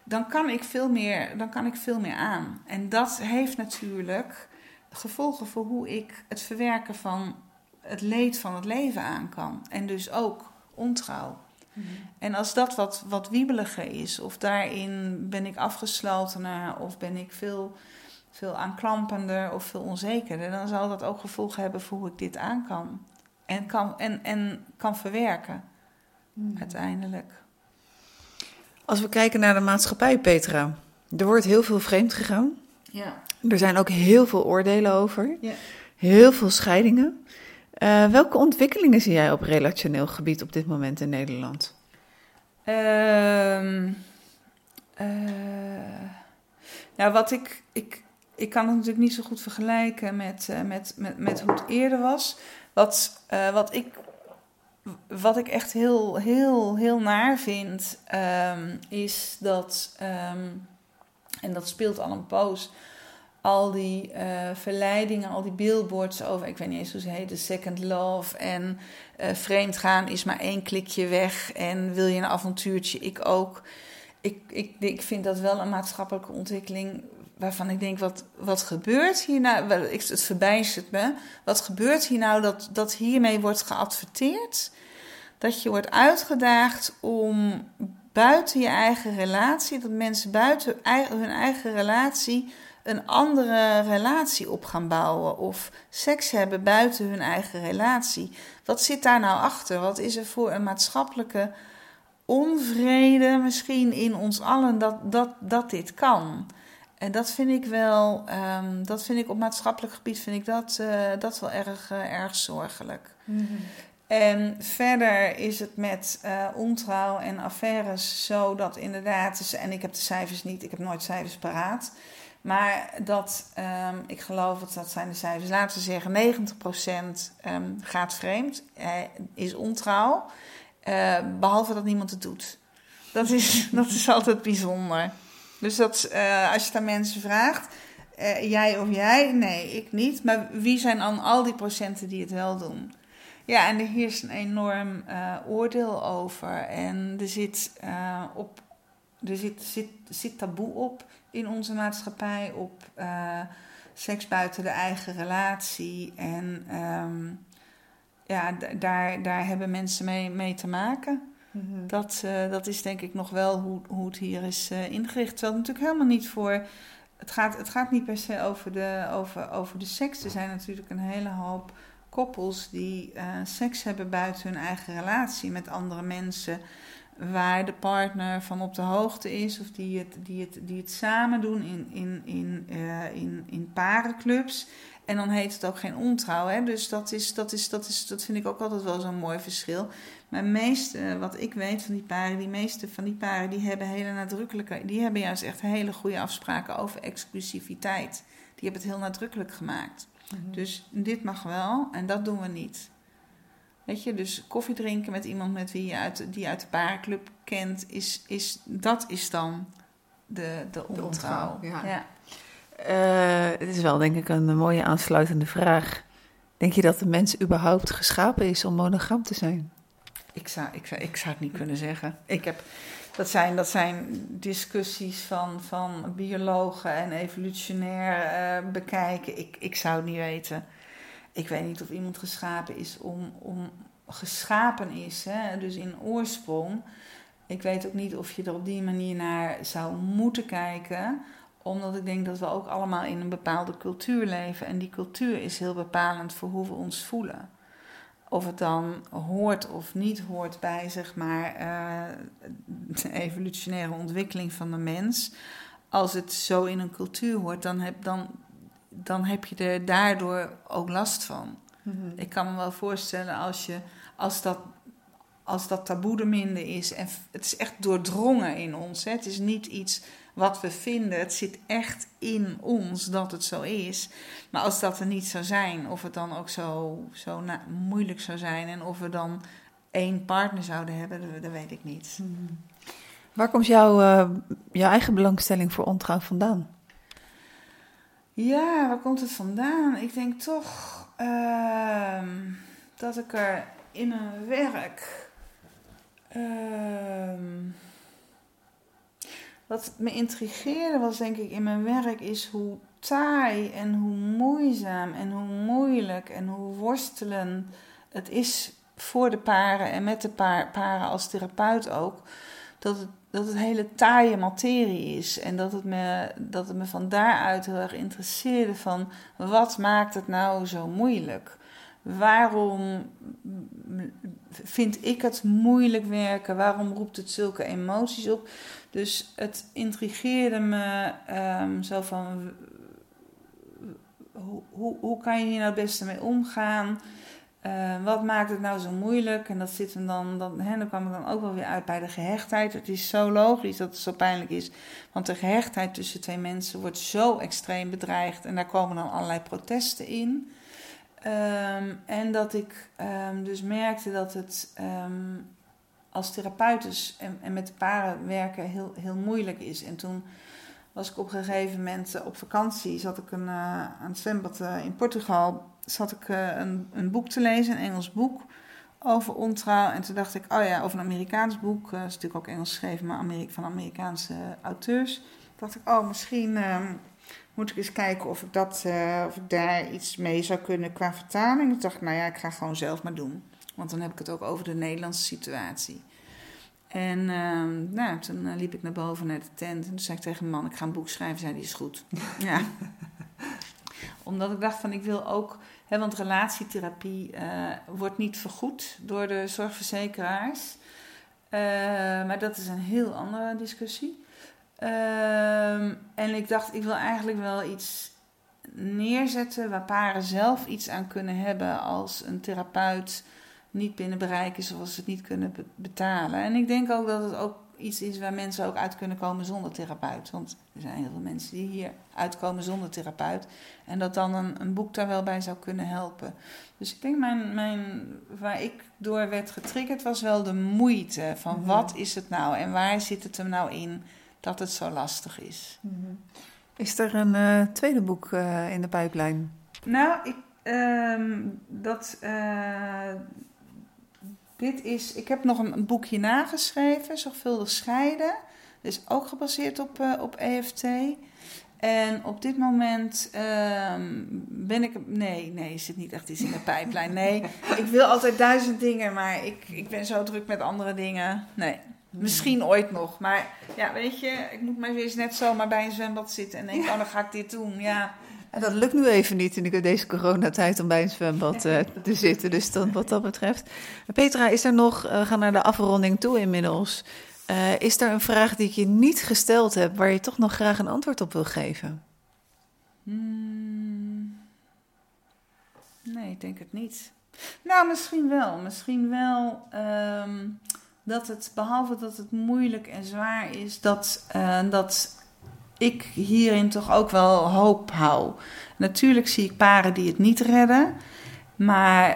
Dan kan ik veel meer, dan kan ik veel meer aan. En dat heeft natuurlijk gevolgen voor hoe ik het verwerken van het leed van het leven aan kan. En dus ook ontrouw. Mhm. En als dat wat, wat wiebeliger is, of daarin ben ik afgeslotener, of ben ik veel, veel aanklampender of veel onzekerder, dan zal dat ook gevolgen hebben voor hoe ik dit aan kan. En kan, en, en kan verwerken, mhm. uiteindelijk. Als we kijken naar de maatschappij, Petra, er wordt heel veel vreemd gegaan. Ja. Er zijn ook heel veel oordelen over. Ja. Heel veel scheidingen. Uh, welke ontwikkelingen zie jij op relationeel gebied op dit moment in Nederland? Uh, nou, wat ik, ik, ik kan het natuurlijk niet zo goed vergelijken met, uh, met, met, met hoe het eerder was. Wat, wat, ik, wat ik echt heel, heel, heel naar vind, um, is dat, um, en dat speelt al een poos al die uh, verleidingen, al die billboards over, ik weet niet eens hoe ze heet, de second love en uh, vreemd gaan is maar één klikje weg en wil je een avontuurtje, ik ook. Ik, ik, ik vind dat wel een maatschappelijke ontwikkeling waarvan ik denk, wat, wat gebeurt hier nou? Het verbijstert me. Wat gebeurt hier nou dat, dat hiermee wordt geadverteerd? Dat je wordt uitgedaagd om buiten je eigen relatie, dat mensen buiten hun eigen relatie een andere relatie op gaan bouwen of seks hebben buiten hun eigen relatie. Wat zit daar nou achter? Wat is er voor een maatschappelijke onvrede misschien in ons allen dat, dat, dat dit kan? En dat vind ik wel, um, dat vind ik op maatschappelijk gebied vind ik dat, uh, dat wel erg, uh, erg zorgelijk. Mm -hmm. En verder is het met uh, ontrouw en affaires zo dat inderdaad, en ik heb de cijfers niet, ik heb nooit cijfers paraat. Maar dat, um, ik geloof dat dat zijn de cijfers, laten we zeggen 90% um, ehm, gaat vreemd, uh, is ontrouw, uh, behalve dat niemand het doet. Dat is, dat is altijd bijzonder. Dus dat, uh, als je aan mensen vraagt, jij of jij, nee, ik niet. Maar wie zijn dan al die procenten die het wel doen? Ja, en er heerst een enorm oordeel over. En er zit, op, er zit, zit, zit taboe op in onze maatschappij op uh, seks buiten de eigen relatie. En um, ja, daar, daar hebben mensen mee, mee te maken. Mm-hmm. dat, dat is denk ik nog wel hoe, hoe het hier is ingericht. Terwijl het natuurlijk helemaal niet voor het gaat, het gaat niet per se over de, over, over de seks. Er zijn natuurlijk een hele hoop koppels die seks hebben buiten hun eigen relatie met andere mensen. Waar de partner van op de hoogte is, of die het, die het, die het samen doen in, in, in, uh, in, in parenclubs. En dan heet het ook geen ontrouw. Hè? Dus dat, is, dat, is, dat, is, dat vind ik ook altijd wel zo'n mooi verschil. Maar meeste, wat ik weet van die paren, die meeste van die paren, die hebben hele nadrukkelijke, die hebben juist echt hele goede afspraken over exclusiviteit. Die hebben het heel nadrukkelijk gemaakt. Mhm. Dus dit mag wel en dat doen we niet. Weet je, dus koffie drinken met iemand met wie je uit, die uit de parenclub kent, is, is, dat is dan de, de ontrouw. ja. ja. Uh, het is wel denk ik een mooie aansluitende vraag. Denk je dat de mens überhaupt geschapen is om monogam te zijn? Ik zou, ik zou, ik zou het niet kunnen zeggen. Ik heb, dat, zijn, dat zijn discussies van, van biologen en evolutionair uh, bekijken. Ik, ik zou het niet weten. Ik weet niet of iemand geschapen is om, om geschapen is, hè? dus in oorsprong. Ik weet ook niet of je er op die manier naar zou moeten kijken omdat ik denk dat we ook allemaal in een bepaalde cultuur leven. En die cultuur is heel bepalend voor hoe we ons voelen. Of het dan hoort of niet hoort bij zeg maar, uh, de evolutionaire ontwikkeling van de mens. Als het zo in een cultuur hoort, dan heb, dan, dan heb je er daardoor ook last van. Mhm. Ik kan me wel voorstellen als, je, als, dat, als dat taboe er minder is. En het is echt doordrongen in ons. Hè? Het is niet iets wat we vinden. Het zit echt in ons dat het zo is. Maar als dat er niet zou zijn, of het dan ook zo, zo moeilijk zou zijn en of we dan één partner zouden hebben, dat, weet ik niet. Hmm. Waar komt jouw, uh, jouw eigen belangstelling voor ontrouw vandaan? Ja, waar komt het vandaan? Ik denk toch uh, dat ik er in mijn werk. Uh, wat me intrigeerde was denk ik in mijn werk is hoe taai en hoe moeizaam en hoe moeilijk en hoe worstelen het is voor de paren en met de paren als therapeut ook. Dat het, dat het hele taaie materie is. En dat het, me, dat het me van daaruit heel erg interesseerde van wat maakt het nou zo moeilijk? Waarom vind ik het moeilijk werken? Waarom roept het zulke emoties op? Dus het intrigeerde me um, zo van hoe, hoe, hoe kan je hier nou het beste mee omgaan? Uh, wat maakt het nou zo moeilijk? En dat zit hem dan, dan, hè, dan kwam ik dan ook wel weer uit bij de gehechtheid. Het is zo logisch dat het zo pijnlijk is. Want de gehechtheid tussen twee mensen wordt zo extreem bedreigd. En daar komen dan allerlei protesten in. Um, en dat ik um, dus merkte dat het um, als therapeut dus en, en, met de paren werken heel, heel moeilijk is. En toen was ik op een gegeven moment uh, op vakantie, zat ik een, uh, aan het zwembad in Portugal, zat ik een, een, boek te lezen, een Engels boek over ontrouw. En toen dacht ik, oh ja, over een Amerikaans boek, dat is natuurlijk ook Engels geschreven, maar van Amerikaanse auteurs. Toen dacht ik, oh, misschien moet ik eens kijken of ik, dat, uh, of ik daar iets mee zou kunnen qua vertaling. Toen dacht ik, nou ja, ik ga gewoon zelf maar doen. Want dan heb ik het ook over de Nederlandse situatie. En uh, nou, toen uh, liep ik naar boven naar de tent. En toen zei ik tegen mijn man, ik ga een boek schrijven. Zei, die is goed. ja. Omdat ik dacht van, ik wil ook... Want relatietherapie uh, wordt niet vergoed door de zorgverzekeraars. maar dat is een heel andere discussie. Um, en ik dacht, ik wil eigenlijk wel iets neerzetten waar paren zelf iets aan kunnen hebben als een therapeut niet binnen bereik is of als ze het niet kunnen betalen. En ik denk ook dat het ook iets is waar mensen ook uit kunnen komen zonder therapeut. Want er zijn heel veel mensen die hier uitkomen zonder therapeut. En dat dan een, een boek daar wel bij zou kunnen helpen. Dus ik denk, mijn, mijn, waar ik door werd getriggerd was wel de moeite van mhm. wat is het nou en waar zit het hem nou in dat het zo lastig is. Mhm. Is er een uh, tweede boek uh, in de pijplijn? Nou, ik, ehm, dat, uh, dit is, ik heb nog een, een, boekje nageschreven, Zorgvuldig Scheiden. Dat is ook gebaseerd op, uh, op EFT. En op dit moment um, ben ik. Nee, nee, zit niet echt iets in de pijplijn. Nee, ik wil altijd duizend dingen, maar ik, ik ben zo druk met andere dingen. Nee, misschien ooit nog. Maar ja, weet je, ik moet maar eens net zomaar bij een zwembad zitten en denk, oh, dan ga ik dit doen. Ja. En dat lukt nu even niet in deze coronatijd om bij een zwembad uh, te zitten. Dus dan, wat dat betreft. Petra, is er nog, uh, gaan naar de afronding toe inmiddels. Uh, is er een vraag die ik je niet gesteld heb, waar je toch nog graag een antwoord op wil geven? Hmm. Nee, ik denk het niet. Nou, misschien wel. Misschien wel um, dat het, behalve dat het moeilijk en zwaar is, dat, dat ik hierin toch ook wel hoop hou. Natuurlijk zie ik paren die het niet redden. Maar,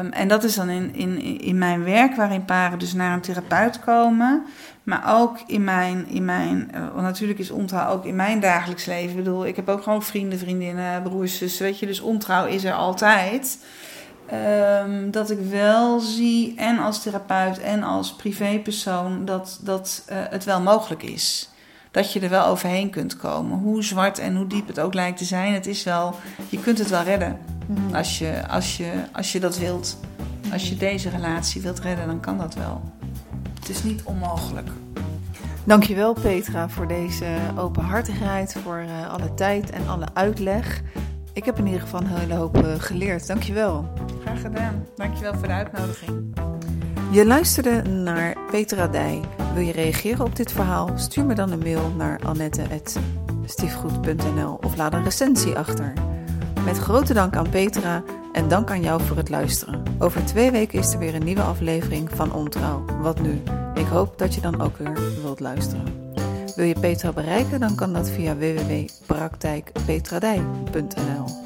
um, en dat is dan in, in, in mijn werk, waarin paren dus naar een therapeut komen. Maar ook in mijn, in mijn uh, want natuurlijk is ontrouw ook in mijn dagelijks leven. Ik bedoel, ik heb ook gewoon vrienden, vriendinnen, broers, zussen, weet je. Dus ontrouw is er altijd. Um, dat ik wel zie, en als therapeut en als privépersoon, dat, dat uh, het wel mogelijk is dat je er wel overheen kunt komen. Hoe zwart en hoe diep het ook lijkt te zijn, het is wel, je kunt het wel redden. Mhm. Als, je, als, je, als je dat wilt. Als je deze relatie wilt redden, dan kan dat wel. Het is niet onmogelijk. Dankjewel Petra voor deze openhartigheid, voor uh, alle tijd en alle uitleg. Ik heb in ieder geval een hele hoop uh, geleerd. Dankjewel. Graag gedaan. Dankjewel voor de uitnodiging. Je luisterde naar Petra Dij. Wil je reageren op dit verhaal? Stuur me dan een mail naar annette.stiefgoed.nl of laat een recensie achter. Met grote dank aan Petra en dank aan jou voor het luisteren. Over twee weken is er weer een nieuwe aflevering van Ontrouw. Wat nu? Ik hoop dat je dan ook weer wilt luisteren. Wil je Petra bereiken? Dan kan dat via www.praktijkpetradij.nl.